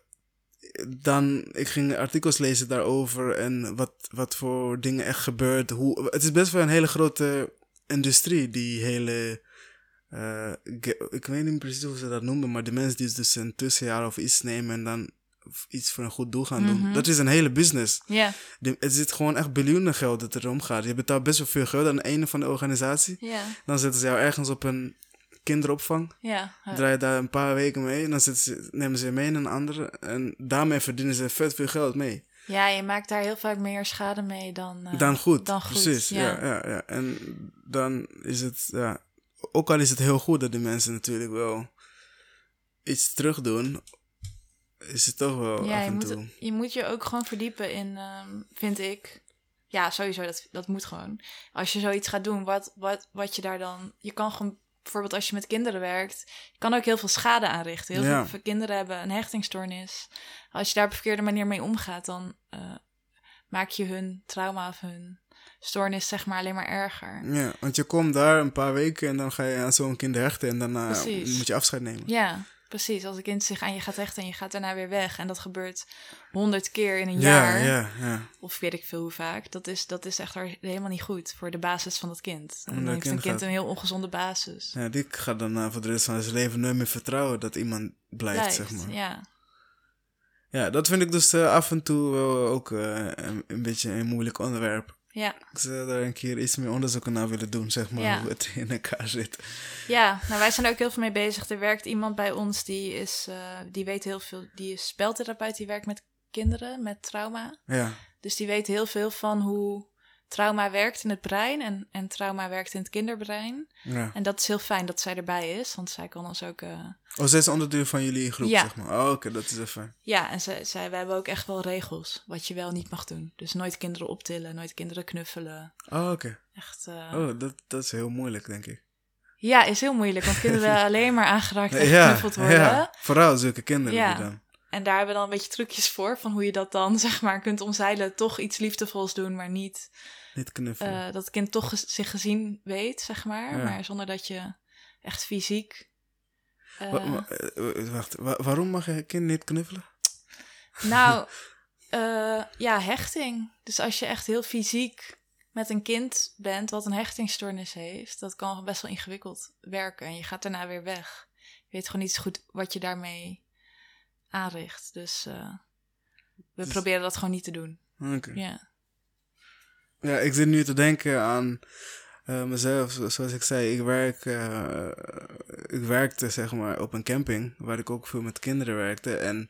dan, ik ging artikels lezen daarover en wat, wat voor dingen echt gebeurt. Hoe, het is best wel een hele grote industrie, die hele, eh, ik weet niet precies hoe ze dat noemen, maar de mensen die dus een tussenjaar of iets nemen en dan iets voor een goed doel gaan doen. Mhm. Dat is een hele business. Ja, De, het zit gewoon echt biljoenen geld dat erom gaat. Je betaalt best wel veel geld aan een van de organisatie. Dan zetten ze jou ergens op een kinderopvang. ja. Draai je daar een paar weken mee. En dan ze, nemen ze je mee in een andere. En daarmee verdienen ze vet veel geld mee. Ja, je maakt daar heel vaak meer schade mee dan, eh, dan goed. dan goed, Precies. Ja. ja. Ja, ja, En dan is het. Ja, ook al is het heel goed dat die mensen natuurlijk wel iets terug doen. Is het toch wel Ja, af je en moet, toe. je moet je ook gewoon verdiepen in, ehm, vind ik. Ja, sowieso, dat, dat moet gewoon. Als je zoiets gaat doen, wat, wat, wat je daar dan... Je kan gewoon, bijvoorbeeld als je met kinderen werkt... Kan ook heel veel schade aanrichten. Heel Ja. veel kinderen hebben een hechtingstoornis. Als je daar op een verkeerde manier mee omgaat... dan eh, maak je hun trauma of hun stoornis zeg maar alleen maar erger. Ja, want je komt daar een paar weken en dan ga je aan zo'n kind hechten en daarna Precies. moet je afscheid nemen. Ja, precies. Als een kind zich aan je gaat hechten en je gaat daarna weer weg... en dat gebeurt honderd keer in een Ja, jaar... ja, ja. of weet ik veel hoe vaak. Dat is, dat is echt helemaal niet goed voor de basis van dat kind. En dat dan heeft kind een kind gaat- een heel ongezonde basis. Ja, die gaat dan eh, voor de rest van zijn leven nooit meer vertrouwen dat iemand blijft, zeg maar. Ja. Ja, dat vind ik dus eh, af en toe wel ook eh, een, een beetje een moeilijk onderwerp. Ja. Ik zou daar een keer iets meer onderzoek naar willen doen, zeg maar, Ja. hoe het in elkaar zit. ja, nou wij zijn er ook heel veel mee bezig. Er werkt iemand bij ons die is, eh, die weet heel veel, die is speltherapeut, die werkt met kinderen met trauma. Ja, Dus die weet heel veel van hoe trauma werkt in het brein en, en trauma werkt in het kinderbrein. ja. En dat is heel fijn dat zij erbij is, want zij kan ons ook... eh, Oh, zij is onderdeel van jullie groep, Ja. zeg maar. Oh, oké, dat is even. Ja, en zij, zij, wij hebben ook echt wel regels wat je wel niet mag doen. Dus nooit kinderen optillen, nooit kinderen knuffelen. Oh, oké. Echt, eh, Oh, dat, dat is heel moeilijk, denk ik. Ja, is heel moeilijk, want kinderen alleen maar aangeraakt en Ja, geknuffeld worden. ja, vooral zulke kinderen Ja. dan. En daar hebben we dan een beetje trucjes voor, van hoe je dat dan, zeg maar, kunt omzeilen. Toch iets liefdevols doen, maar niet Niet knuffelen. eh, dat het kind toch zich gezien weet, zeg maar. Ja. Maar zonder dat je echt fysiek... eh, Wa- wa- eh, wacht, wa- waarom mag je kind niet knuffelen? Nou, ja, hechting. Dus als je echt heel fysiek met een kind bent wat een hechtingstoornis heeft, dat kan best wel ingewikkeld werken. En je gaat daarna weer weg. Je weet gewoon niet zo goed wat je daarmee aanricht. Dus eh, we Dus- proberen dat gewoon niet te doen. Oké. Ja. Ja, ik zit nu te denken aan Eh, mezelf, zo- zoals ik zei, ik, werk, eh, ik werkte zeg maar op een camping waar ik ook veel met kinderen werkte. En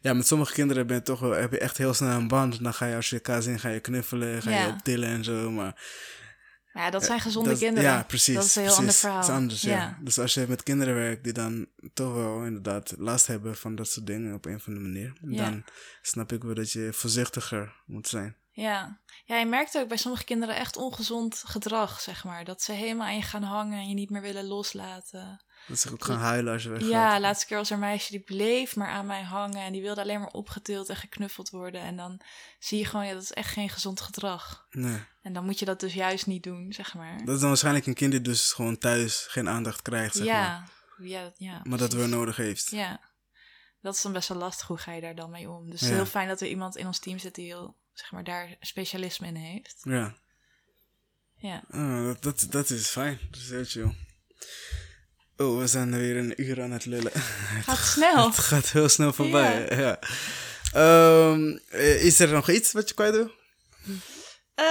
ja, met sommige kinderen ben je toch wel, heb je echt heel snel een band. Dan ga je als je elkaar zien, ga je knuffelen, ga je optillen en zo. Maar Ja, dat zijn gezonde dat- kinderen. Ja, precies. Dat is een heel precies. ander verhaal. Is anders, ja. Ja. Dus als je met kinderen werkt die dan toch wel inderdaad last hebben van dat soort dingen op een of andere manier, Ja. dan snap ik wel dat je voorzichtiger moet zijn. Ja. ja, je merkt ook bij sommige kinderen echt ongezond gedrag, zeg maar. Dat ze helemaal aan je gaan hangen en je niet meer willen loslaten. Dat ze ook gaan huilen als je weggaat. Ja, laatste keer was er een meisje die bleef maar aan mij hangen en die wilde alleen maar opgetild en geknuffeld worden. En dan zie je gewoon, ja, dat is echt geen gezond gedrag. Nee. En dan moet je dat dus juist niet doen, zeg maar. Dat is dan waarschijnlijk een kind die dus gewoon thuis geen aandacht krijgt, zeg maar. ja, ja, ja. Maar dat wel nodig heeft. Ja, dat is dan best wel lastig. Hoe ga je daar dan mee om? Dus het is Ja. heel fijn dat er iemand in ons team zit die heel, zeg maar, daar specialisme in heeft. Ja. Ja. Ah, dat, dat, dat is fijn. Dat is heel chill. Oh, we zijn er weer een uur aan het lullen. Gaat snel. Het gaat heel snel voorbij. Ja. Ehm, eh, is er nog iets wat je kwijt wil? Eh,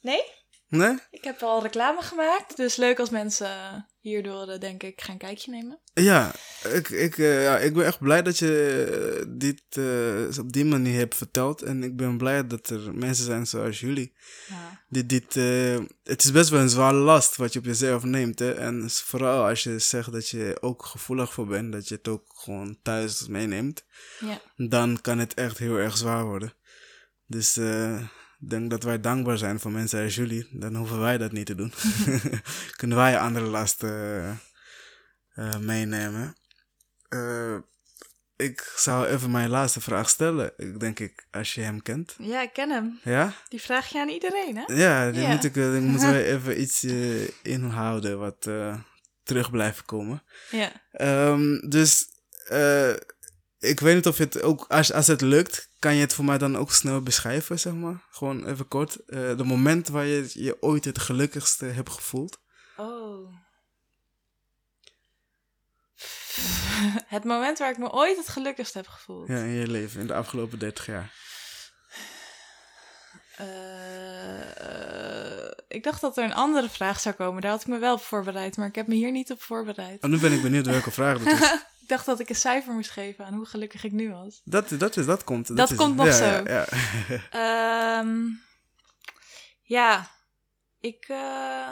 nee, Nee? ik heb al reclame gemaakt. Dus leuk als mensen hierdoor, eh, denk ik, gaan kijkje nemen. Ja, ik, ik, eh, ja, ik ben echt blij dat je eh, dit eh, op die manier hebt verteld. En ik ben blij dat er mensen zijn zoals jullie. Ja. Die dit, eh, het is best wel een zware last wat je op jezelf neemt. Hè? En vooral als je zegt dat je ook gevoelig voor bent. Dat je het ook gewoon thuis meeneemt. ja. Dan kan het echt heel erg zwaar worden. Dus eh, ik denk dat wij dankbaar zijn voor mensen als jullie. Dan hoeven wij dat niet te doen. Kunnen wij andere lasten eh, eh, meenemen. Eh, ik zou even mijn laatste vraag stellen. Ik denk ik, als je hem kent. Ja, ik ken hem. Ja? Die vraag je aan iedereen, hè? Ja, die Ja. Moet ik, die moeten we even iets inhouden wat terug blijven komen. Ja. Ehm, dus ik weet niet of het ook, als, als het lukt, kan je het voor mij dan ook snel beschrijven, zeg maar. Gewoon even kort. Eh de moment waar je je ooit het gelukkigste hebt gevoeld. Oh. Het moment waar ik me ooit het gelukkigst heb gevoeld. Ja, in je leven, in de afgelopen 30 jaar. Eh, ik dacht dat er een andere vraag zou komen. Daar had ik me wel op voorbereid, maar ik heb me hier niet op voorbereid. En nu ben ik benieuwd welke vraag dat is. ik dacht dat ik een cijfer moest geven aan hoe gelukkig ik nu was. Dat, dat, is, dat komt. Dat is, komt nog ja, zo. Ja, ja. Ehm, ja, ik, eh,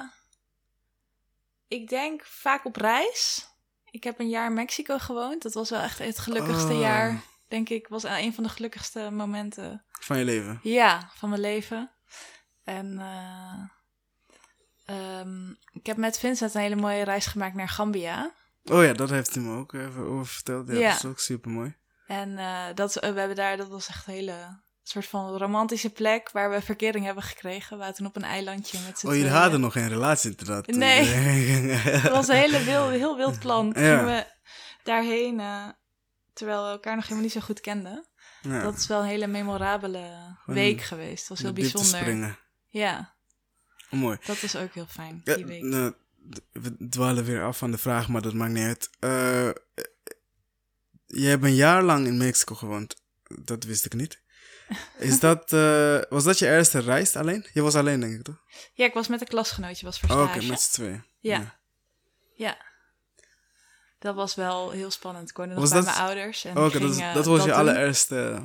ik denk vaak op reis. Ik heb een jaar in Mexico gewoond. Dat was wel echt het gelukkigste Oh. jaar, denk ik. Was een van de gelukkigste momenten Van je leven. Ja, van mijn leven. En eh, ehm, ik heb met Vincent een hele mooie reis gemaakt naar Gambia. Oh ja, dat heeft hij me ook even over verteld. Ja, Ja. dat is ook super mooi. En eh, dat, eh, we hebben daar, dat was echt een hele soort van romantische plek waar we verkering hebben gekregen. We toen op een eilandje met z'n Oh, jullie hadden nog geen relatie inderdaad. Nee. Het was een hele wil, heel wild plan. Toen Ja. we daarheen, eh, terwijl we elkaar nog helemaal niet zo goed kenden. ja. Dat is wel een hele memorabele week geweest. Het was heel bijzonder. Ja, mooi. dat was ook heel fijn, Ja, die week. nou, we dwalen weer af van de vraag, maar dat maakt niet uit. Eh, eh, je hebt een jaar lang in Mexico gewoond. Dat wist ik niet. Is dat, eh, was dat je eerste reis alleen? Je was alleen, denk ik, toch? Ja, ik was met een klasgenootje, was voor Oh, Oké, met z'n tweeën. Ja. Ja. Dat was wel heel spannend. Ik woonde nog Was bij dat- mijn ouders. En Oké, dat, is- dat was je doen. allereerste,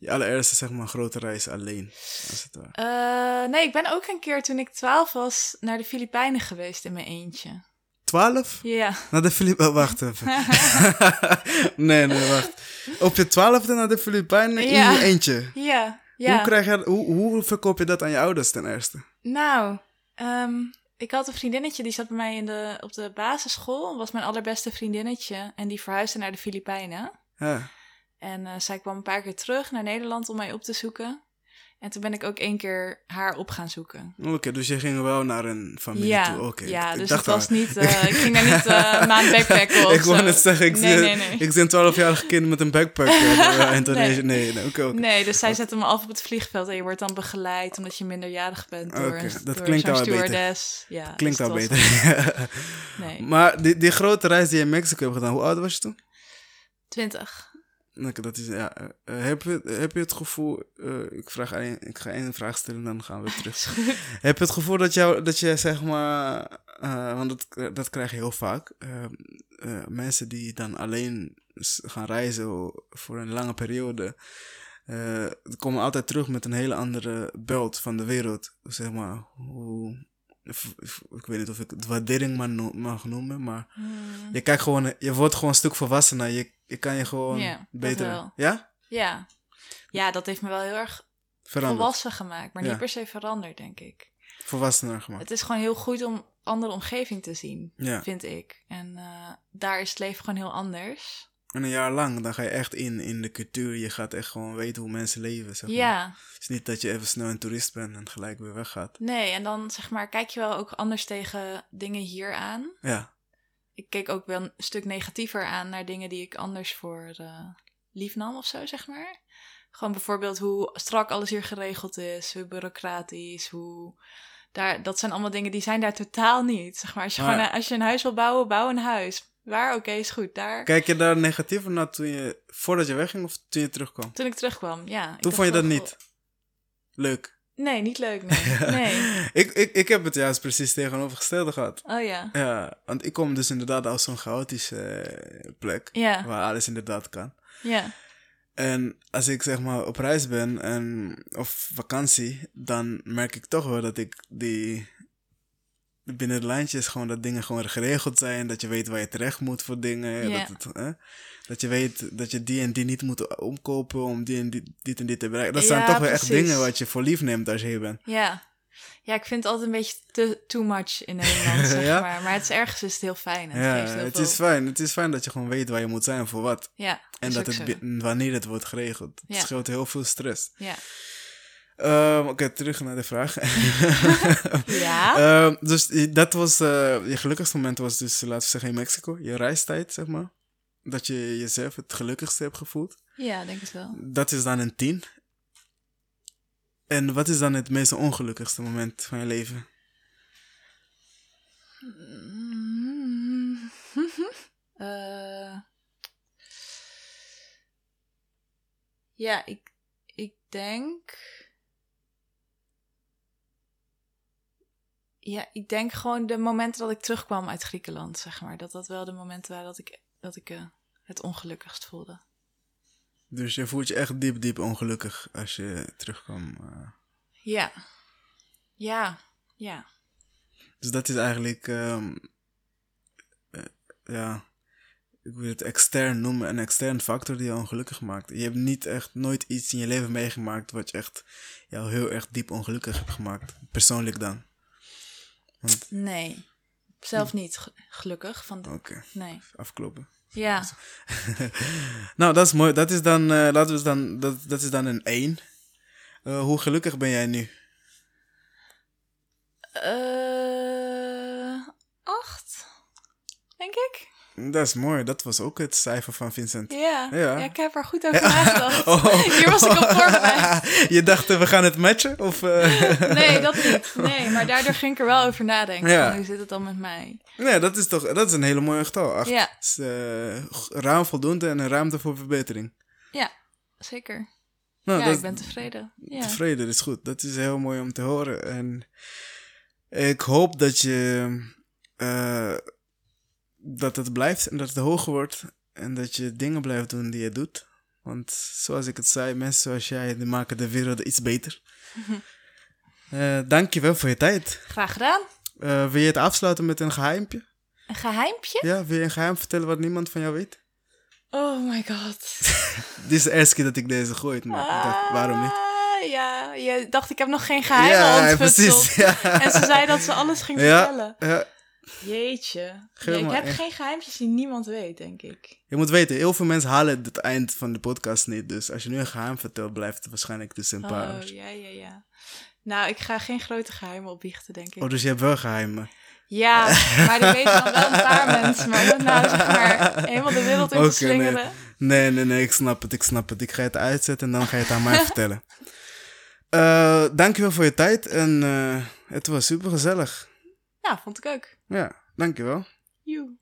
je allereerste, zeg maar, grote reis alleen. Als het ware. Eh, nee, ik ben ook een keer toen ik 12 was naar de Filipijnen geweest in mijn eentje. Twaalf? Ja. Naar de Filipijnen, wacht even. nee, nee, wacht. Op je twaalfde naar de Filipijnen in Ja. je eentje. Ja. Ja. Hoe, krijg je, hoe, hoe verkoop je dat aan je ouders ten eerste? Nou, ehm, ik had een vriendinnetje die zat bij mij in de, op de basisschool. Was mijn allerbeste vriendinnetje. En die verhuisde naar de Filipijnen. Ja. En eh, zij kwam een paar keer terug naar Nederland om mij op te zoeken. En toen ben ik ook één keer haar op gaan zoeken. Oké, dus je ging wel naar een familie ja, toe. Oké, ja ik, ik dus dacht het was al- niet... eh, ik ging daar niet een maand backpacken of ik wou net zeggen, ik, nee, zie, nee, nee. ik zie een 12-jarig kind met een backpack in Indonesië. Nee, nee, oké, oké. Nee, dus zij zette me af op het vliegveld en je wordt dan begeleid omdat je minderjarig bent door, een, dat door klinkt al beter. stewardess. Ja, Klinkt dus al beter. Nee, maar die, die grote reis die je in Mexico hebt gedaan, hoe oud was je toen? 20. Oké, dat is, ja. eh, eh, heb, je, heb je het gevoel, eh, ik, vraag één, ik ga één vraag stellen en dan gaan we terug. heb je het gevoel dat, jou, dat je zeg maar, want dat, dat krijg je heel vaak, eh, eh, mensen die dan alleen gaan reizen voor een lange periode, komen altijd terug met een hele andere beeld van de wereld. Zeg maar, hoe, ik weet niet of ik het waardering maar no- mag noemen, maar Hmm. je kijkt gewoon, je wordt gewoon een stuk volwassener. Je, je kan je gewoon Ja, beter. Ja? Ja. ja, dat heeft me wel heel erg Veranderd. volwassen gemaakt, maar Ja. niet per se veranderd, denk ik. Volwassener gemaakt. Het is gewoon heel goed om andere omgeving te zien, Ja. vind ik. En eh, daar is het leven gewoon heel anders. En een jaar lang, dan ga je echt in, in de cultuur. Je gaat echt gewoon weten hoe mensen leven. Zeg maar. Ja, Het is niet dat je even snel een toerist bent en gelijk weer weggaat. nee, en dan zeg maar, kijk je wel ook anders tegen dingen hier aan. Ja, Ik keek ook wel een stuk negatiever aan naar dingen die ik anders voor eh, lief nam of zo, zeg maar. Gewoon bijvoorbeeld hoe strak alles hier geregeld is, hoe bureaucratisch, hoe... Daar, dat zijn allemaal dingen die zijn daar totaal niet. Zeg maar, als je, Maar- gewoon, als je een huis wil bouwen, bouw een huis. Waar? Oké, is goed. Daar. Kijk je daar negatiever naar toen je, voordat je wegging of toen je terugkwam? Toen ik terugkwam, ja. ik Toen vond je dat niet? Leuk. Nee, niet leuk. Nee. nee. ik, ik, ik heb het juist precies tegenovergestelde gehad. Oh ja. Ja, want ik kom dus inderdaad uit zo'n chaotische eh, plek. Ja. Waar alles inderdaad kan. Ja. En als ik zeg maar op reis ben en, of vakantie, dan merk ik toch wel dat ik die binnen de lijntjes gewoon dat dingen gewoon geregeld zijn, dat je weet waar je terecht moet voor dingen, dat, het, hè, dat je weet dat je die en die niet moet omkopen om die en die, dit en dit te bereiken. Dat zijn toch wel echt dingen wat je voor lief neemt als je hier bent. Ja. Ja, ik vind het altijd een beetje te, too much in Nederland, zeg Ja? maar. Maar het is ergens is het heel fijn. en Ja, het geeft heel het veel. is fijn. Het is fijn dat je gewoon weet waar je moet zijn voor wat. Ja, En is dat het zo. wanneer het wordt geregeld. Het scheelt heel veel stress. Ja. Ehm, Oké, terug naar de vraag. Ja? Ehm, dus dat was, eh, je gelukkigste moment was dus, laten we zeggen, in Mexico. Je reistijd, zeg maar. Dat je jezelf het gelukkigste hebt gevoeld. Ja, denk het wel. Dat is dan een tien. En wat is dan het meest ongelukkigste moment van je leven? Eh. ja, ik, ik denk. Ja, ik denk gewoon de momenten dat ik terugkwam uit Griekenland, zeg maar. Dat dat wel de momenten waren dat ik, dat ik eh, het ongelukkigst voelde. Dus je voelt je echt diep, diep ongelukkig als je terugkwam. eh. Ja. Ja. Ja. Dus dat is eigenlijk, ehm, eh, ja, ik wil het extern noemen, een extern factor die je ongelukkig maakt. Je hebt niet echt nooit iets in je leven meegemaakt wat je echt jou heel erg diep ongelukkig hebt gemaakt. Persoonlijk dan. Want, Nee. Zelf niet, ge- gelukkig. Oké, Nee. afkloppen. Ja. nou, dat is mooi. Dat is dan, eh, laten we dan, dat, dat is dan een 1. Eh, hoe gelukkig ben jij nu? Eh, acht, denk ik. Dat is mooi. Dat was ook het cijfer van Vincent. Ja. Ja. ja. ik heb er goed over nagedacht. Oh. Hier was ik op voorbereid. je dacht, eh, we gaan het matchen? Of, eh? Nee, dat niet. Nee, maar daardoor ging ik er wel over nadenken. Ja. Hoe zit het dan met mij? Nee, dat is toch dat is een hele mooie getal. Acht. Ja. is eh, ruim voldoende en een ruimte voor verbetering. Ja, zeker. Nou, ja, dat ik ben tevreden. Ja. tevreden is goed. Dat is heel mooi om te horen. En ik hoop dat je dat het blijft en dat het hoger wordt. En dat je dingen blijft doen die je doet. Want zoals ik het zei, mensen zoals jij die maken de wereld iets beter. Eh dankjewel voor je tijd. Graag gedaan. Eh, wil je het afsluiten met een geheimpje? Een geheimpje? Ja, wil je een geheim vertellen wat niemand van jou weet? Oh my god. Dit is de eerste keer dat ik deze gooi, maar dacht, waarom niet? Ah, Ja, je dacht ik heb nog geen geheimen ja, precies. Ja. En ze zei dat ze alles ging Ja, vertellen. ja. Jeetje. Ja, ik heb echt. geen geheimpjes die niemand weet, denk ik. Je moet weten, heel veel mensen halen het eind van de podcast niet. Dus als je nu een geheim vertelt, blijft het waarschijnlijk tussen een paar. Oh, ja, ja, ja. Nou, ik ga geen grote geheimen opbiechten, denk ik. Oh, dus je hebt wel geheimen. Ja, maar die weten dan wel een paar mensen. Maar het nou zeg maar helemaal de wereld in Oké, te slingeren. Nee, nee, nee, ik snap het, ik snap het. Ik ga het uitzetten en dan ga je het aan mij vertellen. Eh dankjewel voor je tijd en eh, het was super gezellig. Ja, vond ik ook. Ja, dankjewel. Joe.